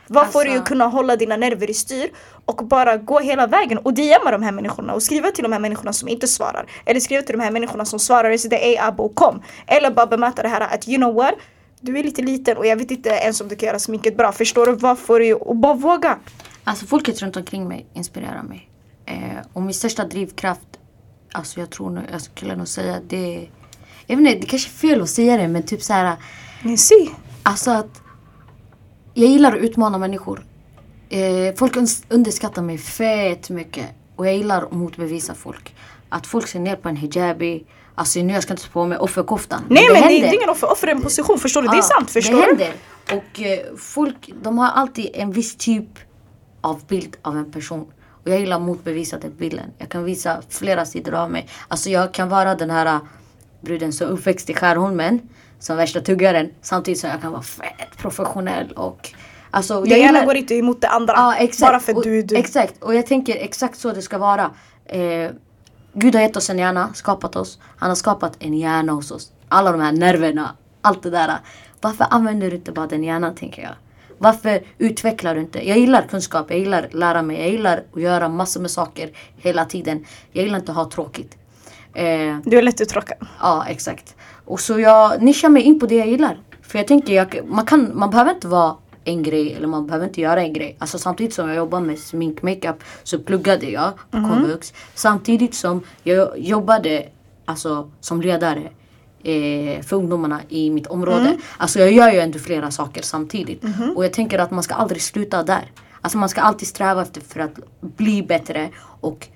Vad alltså... får du kunna hålla dina nerver i styr och bara gå hela vägen och DMa de här människorna och skriva till de här människorna som inte svarar. Eller skriva till de här människorna som svarar och säga ey abo kom. Eller bara bemöta det här att you know what du är lite liten och jag vet inte ens om du kan göra sminket bra. Förstår du? Vad får du? Och bara våga. Alltså folket runt omkring mig inspirerar mig. Eh, och min största drivkraft, alltså jag tror nog, jag skulle nog säga det jag vet inte, det kanske är fel att säga det men typ så här. Ni ser. Alltså att jag gillar att utmana människor. Eh, folk underskattar mig fett mycket. Och jag gillar att motbevisa folk. Att folk ser ner på en hijabi. Alltså nu jag ska inte ta på mig offerkoftan. Nej men, det, men det är ingen offer, offer är en position, förstår du? Ja, det är sant, förstår det händer. Och eh, folk, de har alltid en viss typ av bild av en person. Och jag gillar att motbevisa den bilden. Jag kan visa flera sidor av mig. Alltså jag kan vara den här äh, bruden som uppväxt i Skärholmen. Som värsta tuggaren. Samtidigt som jag kan vara fett professionell och Alltså, det ena går inte emot det andra. Exakt. Bara för och, du är du. Exakt. Och jag tänker exakt så det ska vara. Eh, Gud har gett oss en hjärna, skapat oss. Han har skapat en hjärna hos oss. Alla de här nerverna, allt det där. Varför använder du inte bara den hjärnan tänker jag? Varför utvecklar du inte? Jag gillar kunskap, jag gillar att lära mig, jag gillar att göra massor med saker hela tiden. Jag gillar inte att ha tråkigt. Eh, du är lätt uttråkad. Ja, exakt. Och så jag nischar mig in på det jag gillar. För jag tänker, jag, man, kan, man behöver inte vara en grej eller man behöver inte göra en grej. Alltså samtidigt som jag jobbar med smink makeup så pluggade jag på mm. komvux. Samtidigt som jag jobbade alltså, som ledare eh, för ungdomarna i mitt område. Mm. Alltså jag gör ju ändå flera saker samtidigt. Mm. Och jag tänker att man ska aldrig sluta där. Alltså man ska alltid sträva efter för att bli bättre och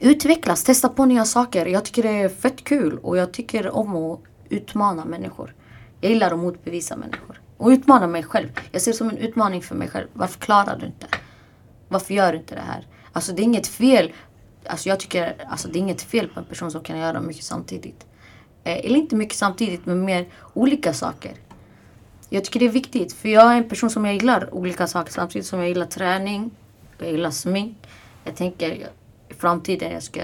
utvecklas, testa på nya saker. Jag tycker det är fett kul och jag tycker om att utmana människor. Jag gillar att motbevisa människor. Och utmana mig själv. Jag ser det som en utmaning för mig själv. Varför klarar du inte? Varför gör du inte det här? Alltså det är inget fel. Alltså jag tycker alltså det är inget fel på en person som kan göra mycket samtidigt. Eh, eller inte mycket samtidigt men mer olika saker. Jag tycker det är viktigt för jag är en person som jag gillar olika saker samtidigt som jag gillar träning. Jag gillar smink. Jag tänker i framtiden jag ska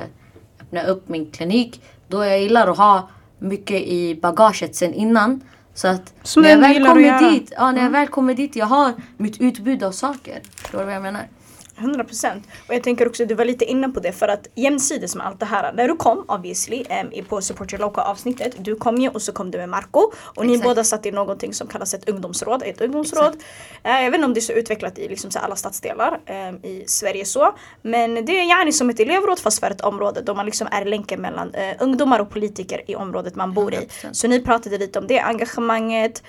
öppna upp min klinik. Då jag gillar att ha mycket i bagaget sen innan. Så att Som när jag väl kommer dit, ja, när jag mm. väl kommer dit, jag har mitt utbud av saker. Förstår du vad jag menar? 100 procent. Och jag tänker också, du var lite inne på det för att jämsides med allt det här, när du kom obviously um, på Support Your Local avsnittet, du kom ju och så kom du med Marco och Exakt. ni båda satt i någonting som kallas ett ungdomsråd. Ett ungdomsråd. Uh, jag vet inte om det är så utvecklat i liksom, så alla stadsdelar um, i Sverige så. Men det är gärna som ett elevråd fast för ett område då man liksom är länken mellan uh, ungdomar och politiker i området man bor i. 100%. Så ni pratade lite om det engagemanget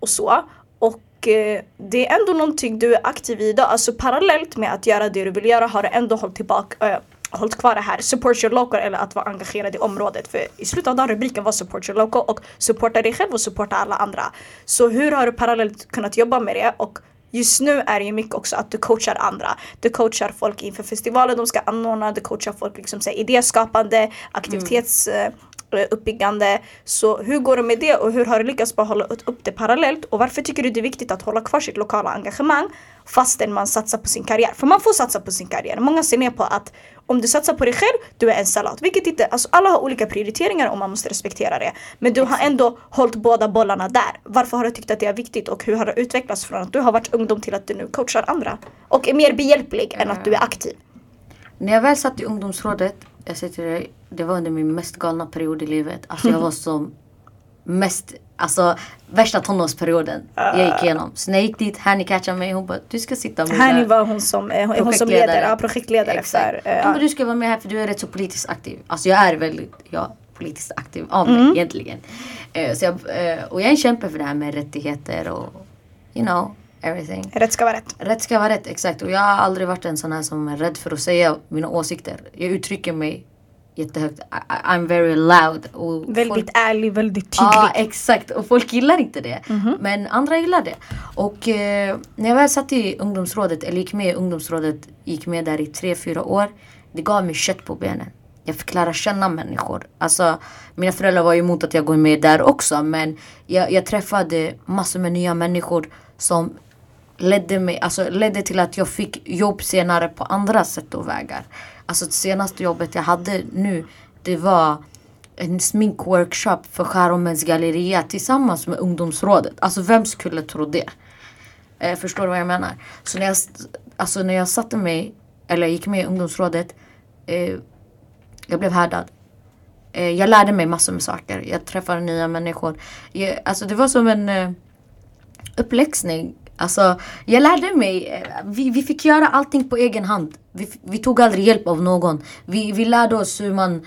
och så. Och Eh, det är ändå någonting du är aktiv i idag. Alltså parallellt med att göra det du vill göra har du ändå hållit tillbaka äh, hållit kvar det här support your local eller att vara engagerad i området. För i slutet av dagen rubriken var support your local och supporta dig själv och supporta alla andra. Så hur har du parallellt kunnat jobba med det och Just nu är det ju mycket också att du coachar andra. Du coachar folk inför festivalen de ska anordna, du coachar folk liksom så idéskapande, aktivitets mm. Eh, uppbyggande. Så hur går det med det och hur har du lyckats bara hålla upp det parallellt? Och varför tycker du det är viktigt att hålla kvar sitt lokala engagemang fastän man satsar på sin karriär? För man får satsa på sin karriär. Många ser ner på att om du satsar på dig själv, du är en salat. Vilket inte, alltså alla har olika prioriteringar och man måste respektera det. Men du har ändå hållit båda bollarna där. Varför har du tyckt att det är viktigt och hur har det utvecklats från att du har varit ungdom till att du nu coachar andra? Och är mer behjälplig än att du är aktiv. När jag väl satt i ungdomsrådet jag säger till dig, det var under min mest galna period i livet. Alltså jag var som mest, alltså värsta tonårsperioden jag gick igenom. Så när jag gick dit, Hanny catchade mig. Hon bara, du ska sitta med Hanny var hon som, eh, hon, hon som leder, ja, projektledare Exakt. för. Uh, hon bara, du ska vara med här för du är rätt så politiskt aktiv. Alltså jag är väldigt, ja, politiskt aktiv av mig mm. egentligen. Uh, så jag, uh, och jag är en kämpe för det här med rättigheter och you know everything. Rätt ska vara rätt. Rätt ska vara rätt, exakt. Och jag har aldrig varit en sån här som är rädd för att säga mina åsikter. Jag uttrycker mig jättehögt. I, I'm very loud. Och väldigt folk, ärlig, väldigt tydlig. Ja, exakt. Och folk gillar inte det. Mm -hmm. Men andra gillar det. Och eh, när jag väl satt i ungdomsrådet, eller gick med i ungdomsrådet, gick med där i tre, fyra år. Det gav mig kött på benen. Jag fick lära känna människor. Alltså, mina föräldrar var emot att jag går med där också. Men jag, jag träffade massor med nya människor som ledde, mig, alltså ledde till att jag fick jobb senare på andra sätt och vägar. Alltså det senaste jobbet jag hade nu, det var en sminkworkshop för Skärholmens galleria tillsammans med ungdomsrådet. Alltså vem skulle tro det? Eh, förstår du vad jag menar? Så när jag, alltså när jag satte mig, eller gick med i ungdomsrådet, eh, jag blev härdad. Eh, jag lärde mig massor med saker. Jag träffade nya människor. Jag, alltså det var som en eh, uppläxning Alltså, jag lärde mig. Eh, vi, vi fick göra allting på egen hand. Vi, vi tog aldrig hjälp av någon. Vi, vi lärde oss hur man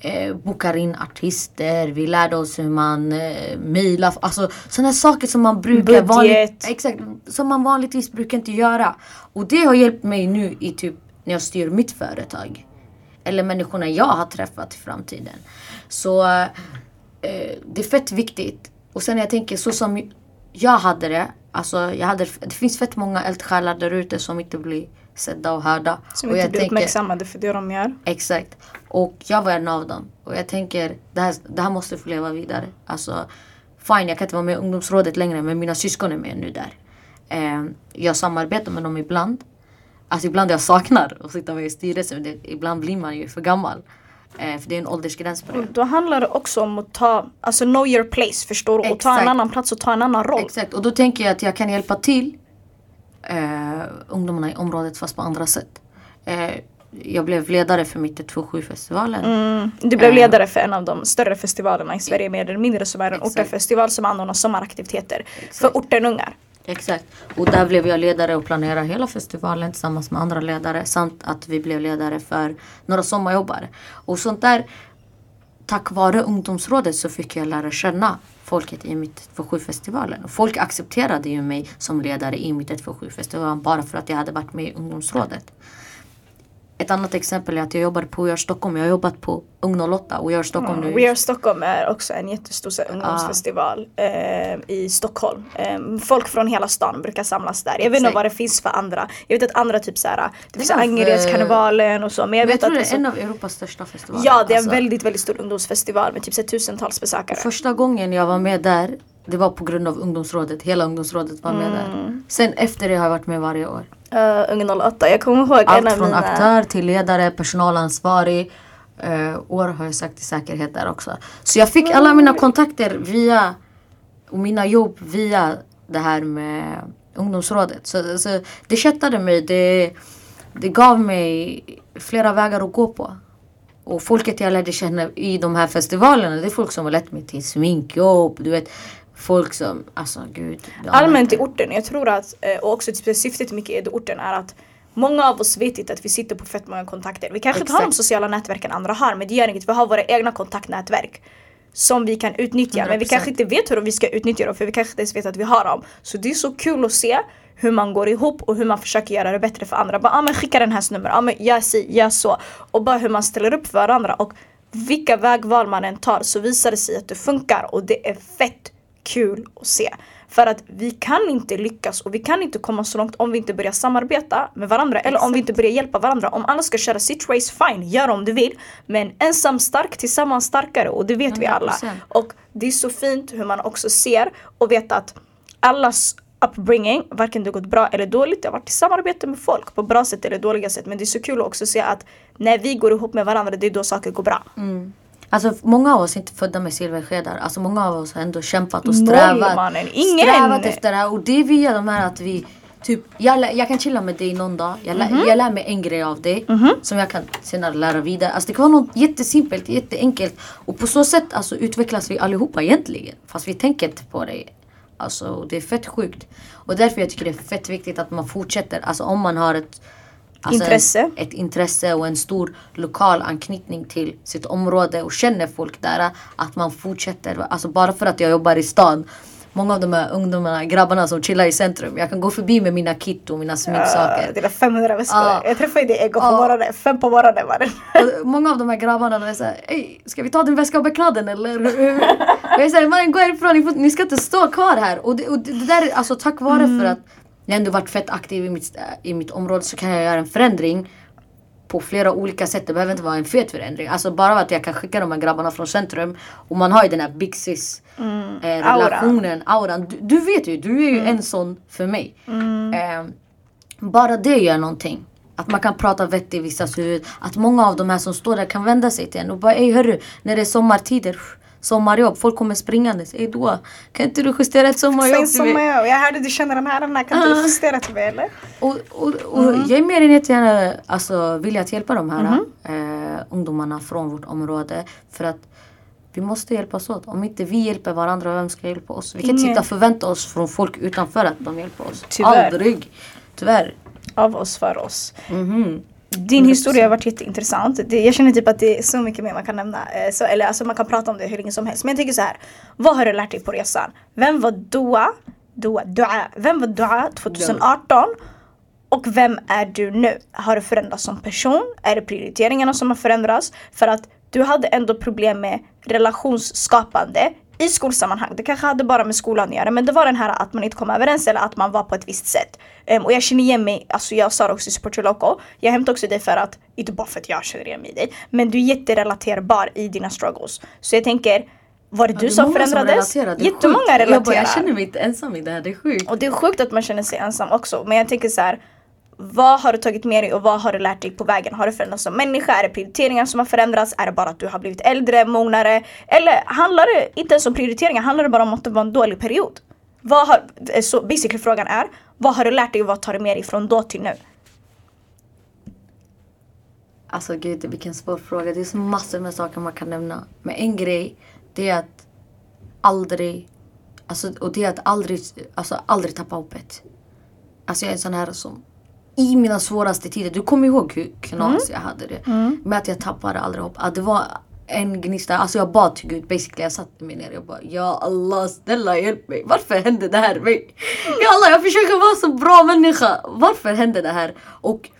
eh, bokar in artister. Vi lärde oss hur man eh, mejlar. Alltså sådana saker som man brukar vanligt, exakt, som man vanligtvis brukar inte göra. Och det har hjälpt mig nu i typ när jag styr mitt företag. Eller människorna jag har träffat i framtiden. Så eh, det är fett viktigt. Och sen jag tänker så som jag hade det Alltså, jag hade, det finns fett många eldsjälar där ute som inte blir sedda och hörda. Som och inte blir uppmärksammade för det de gör. Exakt. Och jag var en av dem. Och jag tänker, det här, det här måste få leva vidare. Alltså, fine, jag kan inte vara med i ungdomsrådet längre men mina syskon är med nu där. Eh, jag samarbetar med dem ibland. Alltså ibland jag saknar att sitta med i styrelsen. Ibland blir man ju för gammal. Eh, för det är en åldersgräns på det. Då handlar det också om att ta, alltså know your place förstår du? Och ta en annan plats och ta en annan roll. Exakt och då tänker jag att jag kan hjälpa till eh, ungdomarna i området fast på andra sätt. Eh, jag blev ledare för Mitt 27-festivalen. Mm, du blev eh. ledare för en av de större festivalerna i Sverige mer eller mindre som är en ortenfestival som anordnar sommaraktiviteter Exakt. för ortenungar. Exakt. Och där blev jag ledare och planerade hela festivalen tillsammans med andra ledare. Samt att vi blev ledare för några sommarjobbare. Och sånt där, tack vare ungdomsrådet så fick jag lära känna folket i mitt 127-festivalen. Folk accepterade ju mig som ledare i mitt 127-festivalen bara för att jag hade varit med i ungdomsrådet. Ett annat exempel är att jag jobbade på We Are Stockholm. Jag har jobbat på Ung 08 och We Are Stockholm Mm. nu. We Are Stockholm är också en jättestor här, ungdomsfestival eh, i Stockholm. Eh, folk från hela stan brukar samlas där. Jag vet inte vad det finns för andra. Jag vet att andra typ såhär, det finns av, eh, Angeredskarnevalen och så. Men jag Men jag vet tror att det det är en av Europas största festivaler. Ja, det är en Alltså, väldigt, väldigt stor ungdomsfestival med typ så tusentals besökare. Första gången jag var med där, det var på grund av ungdomsrådet. Hela ungdomsrådet var med Mm. där. Sen efter det har jag varit med varje år. Uh, Ung 08, jag kommer ihåg Allt från mina... aktör till ledare, personalansvarig. Uh, år har jag sagt i säkerhet där också. Så jag fick alla mina kontakter via och mina jobb via det här med ungdomsrådet. Så, så det köttade mig. Det, det gav mig flera vägar att gå på. Och folket jag lärde känna i de här festivalerna, det är folk som har lett mig till sminkjobb. Du vet, folk som, alltså gud. Allmänt i orten, jag tror att, eh, och också syftet mycket i orten är att Många av oss vet inte att vi sitter på fett många kontakter. Vi kanske inte har de Exakt. sociala nätverken andra har men det gör inget. Vi har våra egna kontaktnätverk. Som vi kan utnyttja men vi 100%. kanske inte vet hur vi ska utnyttja dem för vi kanske inte ens vet att vi har dem. Så det är så kul att se hur man går ihop och hur man försöker göra det bättre för andra. Bara, ah, men skicka den här nummer, ah, men gör si, gör så. Och bara hur man ställer upp för varandra och vilka vägval man än tar så visar det sig att det funkar och det är fett kul att se. För att vi kan inte lyckas och vi kan inte komma så långt om vi inte börjar samarbeta med varandra eller om vi inte börjar hjälpa varandra. Om alla ska köra sitt race, fine, gör om du vill. Men ensam stark, tillsammans starkare och det vet vi alla. 100%. Och det är så fint hur man också ser och vet att allas upbringing, varken det gått bra eller dåligt, det har varit i samarbete med folk på bra sätt eller dåliga sätt. Men det är så kul att också se att när vi går ihop med varandra, det är då saker går bra. Alltså många av oss är inte födda med silverskedar. Alltså många av oss har ändå kämpat och Noll, strävat. mannen. Ingen. Strävat efter det här. Och det är via de här att vi Typ, jag, jag kan chilla med dig någon dag. Jag, lä- jag lär mig en grej av dig som jag kan senare lära vidare. Alltså det kan vara något jättesimpelt, jätteenkelt. Och på så sätt alltså, utvecklas vi allihopa egentligen. Fast vi tänker inte på det. Alltså det är fett sjukt. Och därför jag tycker det är fett viktigt att man fortsätter. Alltså om man har ett Alltså Intresse. Ett, ett intresse och en stor lokal anknytning till sitt område och känner folk där. Att man fortsätter. Alltså bara för att jag jobbar i stan. Många av de här ungdomarna, grabbarna som chillar i centrum. Jag kan gå förbi med mina kit och mina sminksaker. Uh, dina 500 väskor. Ja. Jag träffade dig igår på Ja. morgonen, fem på morgonen var det. Många av de här grabbarna de är såhär, Ey, ska vi ta din väska och bekläden eller? Och jag är såhär, mannen gå härifrån, ni, får, ni ska inte stå kvar här. Och det, och det där är alltså tack vare för att jag ändå varit fett aktiv i mitt, i mitt område så kan jag göra en förändring på flera olika sätt. Det behöver inte vara en fet förändring. Alltså bara att jag kan skicka de här grabbarna från centrum och man har ju den här big sis eh, relationen, auran. Du, du vet ju, du är ju en sån för mig. Eh, bara det gör någonting. Att man kan prata vett i vissas huvud. Att många av de här som står där kan vända sig till en och bara ey hörru, när det är sommartider, sommarjobb, folk kommer springandes. Ey då, kan inte du justera ett sommarjobb Sen till som mig? jag, hörde du känner den här, den här, kan Ah. du justera till mig eller? Och, och, och jag är mer än jättegärna alltså, villig att hjälpa de här eh, ungdomarna från vårt område. För att vi måste hjälpas åt. Om inte vi hjälper varandra, vem ska hjälpa oss? Vi kan inte sitta och förvänta oss från folk utanför att de hjälper oss. Tyvärr. Aldrig. Tyvärr. Av oss för oss. Mhm. Din historia har varit jätteintressant. Det, jag känner typ att det är så mycket mer man kan nämna. Eh, Så, eller alltså man kan prata om det hur länge som helst. Men jag tycker så här. Vad har du lärt dig på resan? Vem var Dua? Dua, Dua. Vem var Dua 2018? Och vem är du nu? Har du förändrats som person? Är det prioriteringarna som har förändrats? För att du hade ändå problem med relationsskapande i skolsammanhang. Det kanske hade bara med skolan att göra men det var den här att man inte kom överens eller att man var på ett visst sätt. Ehm, och jag känner igen mig, alltså jag sa det också i Support Local. Jag hämtar också dig för att, inte bara för att jag känner igen mig i dig, men du är jätterelaterbar i dina struggles. Så jag tänker, var det du är som förändrades? relaterar, är Jättemånga sjukt. Jag, bara, relaterar. jag känner mig inte ensam i det här, det är sjukt. Och det är sjukt att man känner sig ensam också. Men jag tänker så här. Vad har du tagit med dig och vad har du lärt dig på vägen? Har du förändrats som människa? Är det prioriteringar som har förändrats? Är det bara att du har blivit äldre, mognare? Eller handlar det inte ens om prioriteringar? Handlar det bara om att det var en dålig period? Vad har, eh, så basically frågan är, vad har du lärt dig och vad tar du med dig från då till nu? Alltså gud vilken svår fråga. Det är så massor med saker man kan nämna. Men en grej, det är att aldrig, Alltså, och det är att aldrig, alltså, aldrig tappa hoppet. Alltså jag är en sån här som i mina svåraste tider, du kommer ihåg hur knas jag hade det. Med att jag tappade aldrig hopp. Att det var en gnista, alltså jag bad till Gud basically. Jag satte mig ner och bara Ja Allah snälla hjälp mig. Varför hände det här mig? Ja Allah jag försöker vara så bra människa. Varför hände det här? Och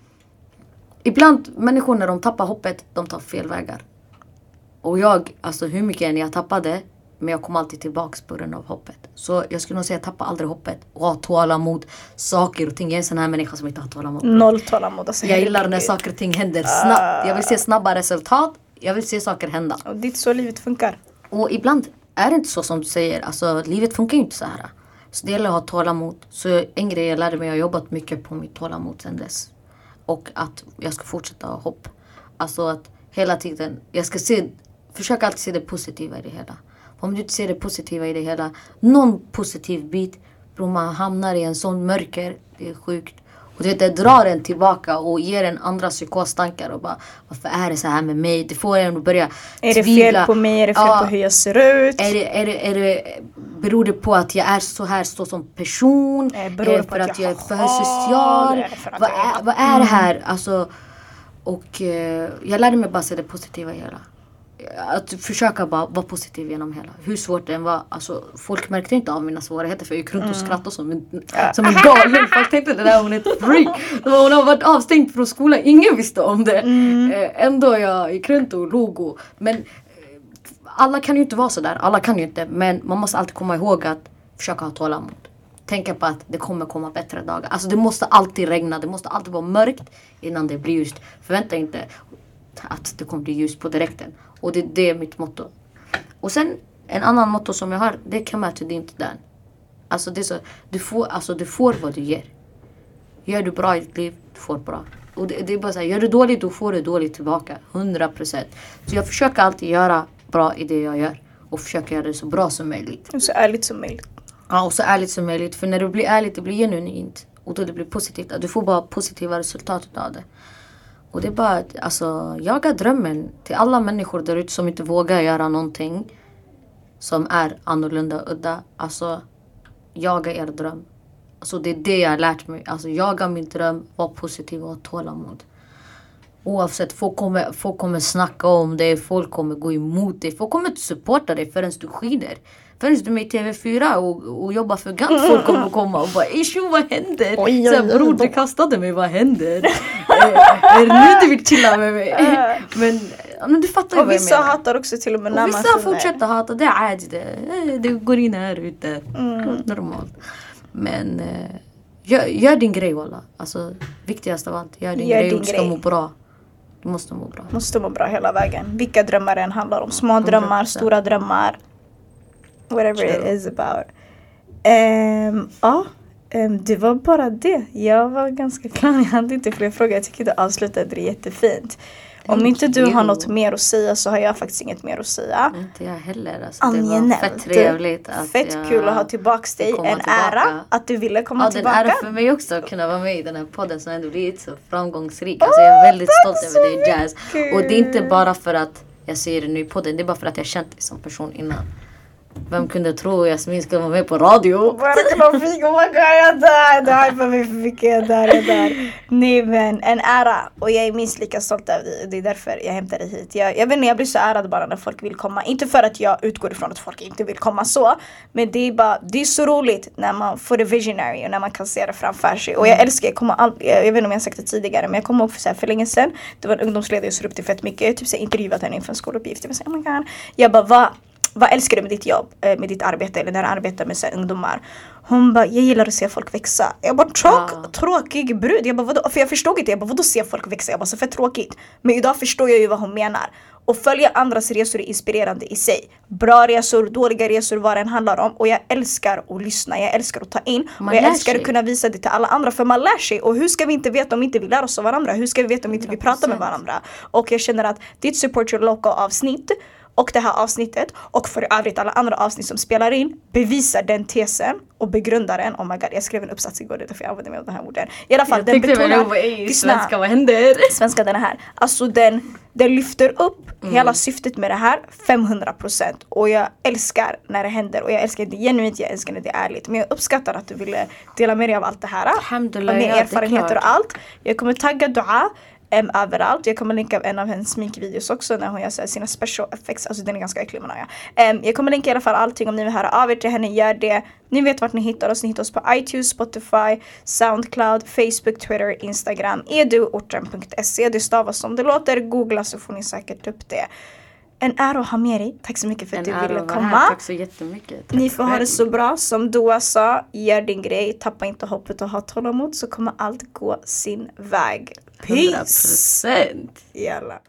ibland människor när de tappar hoppet, de tar fel vägar. Och jag, alltså hur mycket än jag tappade, men jag kom alltid tillbaks på grund av hoppet. Så jag skulle nog säga tappa aldrig hoppet och ha tålamod. Saker och ting. Jag är en sån här människa som inte har tålamod. Noll tålamod. Alltså, Jag gillar när saker och ting händer snabbt. Jag vill se snabba resultat. Jag vill se saker hända. Och det är så livet funkar. Och ibland är det inte så som du säger. Alltså livet funkar ju inte så här. Så det gäller att ha tålamod. Så en grej jag lärde mig, jag har jobbat mycket på mitt tålamod sen dess. Och att jag ska fortsätta ha hopp. Alltså att hela tiden, jag ska se, försöka alltid se det positiva i det hela. Om du inte ser det positiva i det hela, någon positiv bit, bror man hamnar i en sån mörker, det är sjukt. Och det, det drar en tillbaka och ger en andra psykostankar och bara Varför är det så här med mig? Det får en att börja Är det tvivla. fel på mig? Är det fel Ja. på hur jag ser ut? Är det, är, det, är det, beror det på att jag är så här så som person? Eh, Är beror det det för på att att jag jag är för social? Är det Vad är- är, vad är det här? Alltså, och eh, jag lärde mig bara se det positiva i hela. Att försöka bara vara positiv genom hela. Hur svårt det än var. Alltså, folk märkte inte av mina svårigheter för jag gick runt och skrattade som en, som en galning. Folk tänkte det där hon är ett freak. Hon har varit avstängd från skolan. Ingen visste om det. Eh, ändå jag gick runt och log. Och, men alla kan ju inte vara sådär. Alla kan ju inte. Men man måste alltid komma ihåg att försöka ha tålamod. Tänka på att det kommer komma bättre dagar. Alltså det måste alltid regna. Det måste alltid vara mörkt innan det blir ljust. Förvänta inte att det kommer bli ljust på direkten. Och det, det är mitt motto. Och sen en annan motto som jag har. Det är come out to the inte den. Alltså det är så. Du får, alltså du får vad du ger. Gör du bra i ditt liv, du får bra. Och det, det är bara så här, gör du dåligt, då får du dåligt tillbaka. 100%. Så jag försöker alltid göra bra i det jag gör. Och försöker göra det så bra som möjligt. Så ärligt som möjligt. Ja, och så ärligt som möjligt. För när det blir ärligt, det blir genuint. Och då det blir positivt. Du får bara positiva resultat av det. Och det är bara att alltså, jaga drömmen. Till alla människor där ute som inte vågar göra någonting som är annorlunda och udda. Alltså, jaga er dröm. Alltså det är det jag har lärt mig. Alltså jaga min dröm, var positiv och ha tålamod. Oavsett, folk kommer, folk kommer snacka om dig, folk kommer gå emot dig, folk kommer inte supporta dig förrän du skiner. Förrän du med i TV4 och, och jobbar för Gant, folk kommer komma och bara Isho vad händer? Oj, oj, oj, bror du kastade mig, vad händer? Eh, är det nu du vill chilla med mig? men, men du fattar ju Och vad jag vissa menar. hatar också till och med när Och man vissa fortsätter hata, det är adi det. Eh, Det går in här ute. Mm. Normalt. Men eh, gör, gör din grej walla. Alltså viktigast av allt. Gör din Gör grej din och du ska grej. må bra. Du måste må bra. Måste må bra hela vägen. Vilka drömmar det än handlar om. Små drömmar, 100%. stora drömmar. Whatever True. it is about. Ehm, ja, ehm, det var bara det. Jag var ganska klar. Jag hade inte fler frågor. Jag tycker du avslutade det jättefint. Om Thank inte du har you. något mer att säga så har jag faktiskt inget mer att säga. Inte jag heller. Alltså, det var fett trevligt. Att Fett jag kul att ha tillbaks dig. En ära tillbaka. att du ville komma Ja, det är en tillbaka. ära för mig också att kunna vara med i den här podden som ändå blivit så framgångsrik. Alltså jag är väldigt tack stolt över dig Jazz. Och det är inte bara för att jag säger det nu i podden. Det är bara för att jag känt dig som person innan. Vem kunde tro Jasmin skulle vara med på radio? Verkligen oh my god jag dör! Det hypar mig för mycket, jag dör, jag dör. Nej men en ära och jag är minst lika stolt över dig. Det är därför jag hämtar dig hit. Jag, jag vet inte, jag blir så ärad bara när folk vill komma. Inte för att jag utgår ifrån att folk inte vill komma så. Men det är bara, det är så roligt när man får det visionary och när man kan se det framför sig. Och jag älskar, jag kommer aldrig, jag, jag vet inte om jag sagt det tidigare men jag kommer ihåg för, så här, för länge sedan. Det var en ungdomsledare jag såg upp till fett mycket. Jag typ så här, intervjuat henne inför en skoluppgift. Jag var så här, oh my god. Jag bara vad vad älskar du med ditt jobb, eh, med ditt arbete eller när du arbetar med så ungdomar? Hon bara, jag gillar att se folk växa. Jag bara, tråk, Ja. tråkig brud. Jag bara, vadå? För jag förstod inte, jag bara, vadå se folk växa? Jag bara, så fett tråkigt. Men idag förstår jag ju vad hon menar. Och följa andras resor är inspirerande i sig. Bra resor, dåliga resor, vad det än handlar om. Och jag älskar att lyssna, jag älskar att ta in. Man och jag älskar sig. att kunna visa det till alla andra för man lär sig. Och hur ska vi inte veta om inte vi lär oss av varandra? Hur ska vi veta om inte vi pratar med 100%. varandra? Och jag känner att ditt support your local avsnitt och det här avsnittet och för övrigt alla andra avsnitt som spelar in bevisar den tesen och begrundar den. Oh my god, jag skrev en uppsats igår, det är därför jag använder mig av de här orden. I alla fall, Jag den betonar... Lyssna. svenska, vad händer? Svenska den är här. Alltså den, den lyfter upp Mm. hela syftet med det här 500% och jag älskar när det händer och jag älskar det genuint, jag älskar när det är ärligt. Men jag uppskattar att du ville dela med dig av allt det här. Alhamdulillah, det är erfarenheter och allt. Jag kommer tagga Dua em, överallt. Jag kommer länka en av hennes sminkvideos också när hon gör här sina special effects. Alltså den är ganska äcklig men ja. Em, Jag kommer länka i alla fall allting om ni vill höra av er till henne, gör det. Ni vet vart ni hittar oss. Ni hittar oss på iTunes, Spotify, Soundcloud, Facebook, Twitter, Instagram, eduorten.se. Det stavas som det låter. Googla så får ni säkert upp det. En ära att ha med dig. Tack så mycket för att En du ville komma. här. Tack så jättemycket. Tack Ni får ha det så bra. Som Doa sa, gör din grej. Tappa inte hoppet och ha tålamod så kommer allt gå sin väg. 100 Peace! procent. Jalla.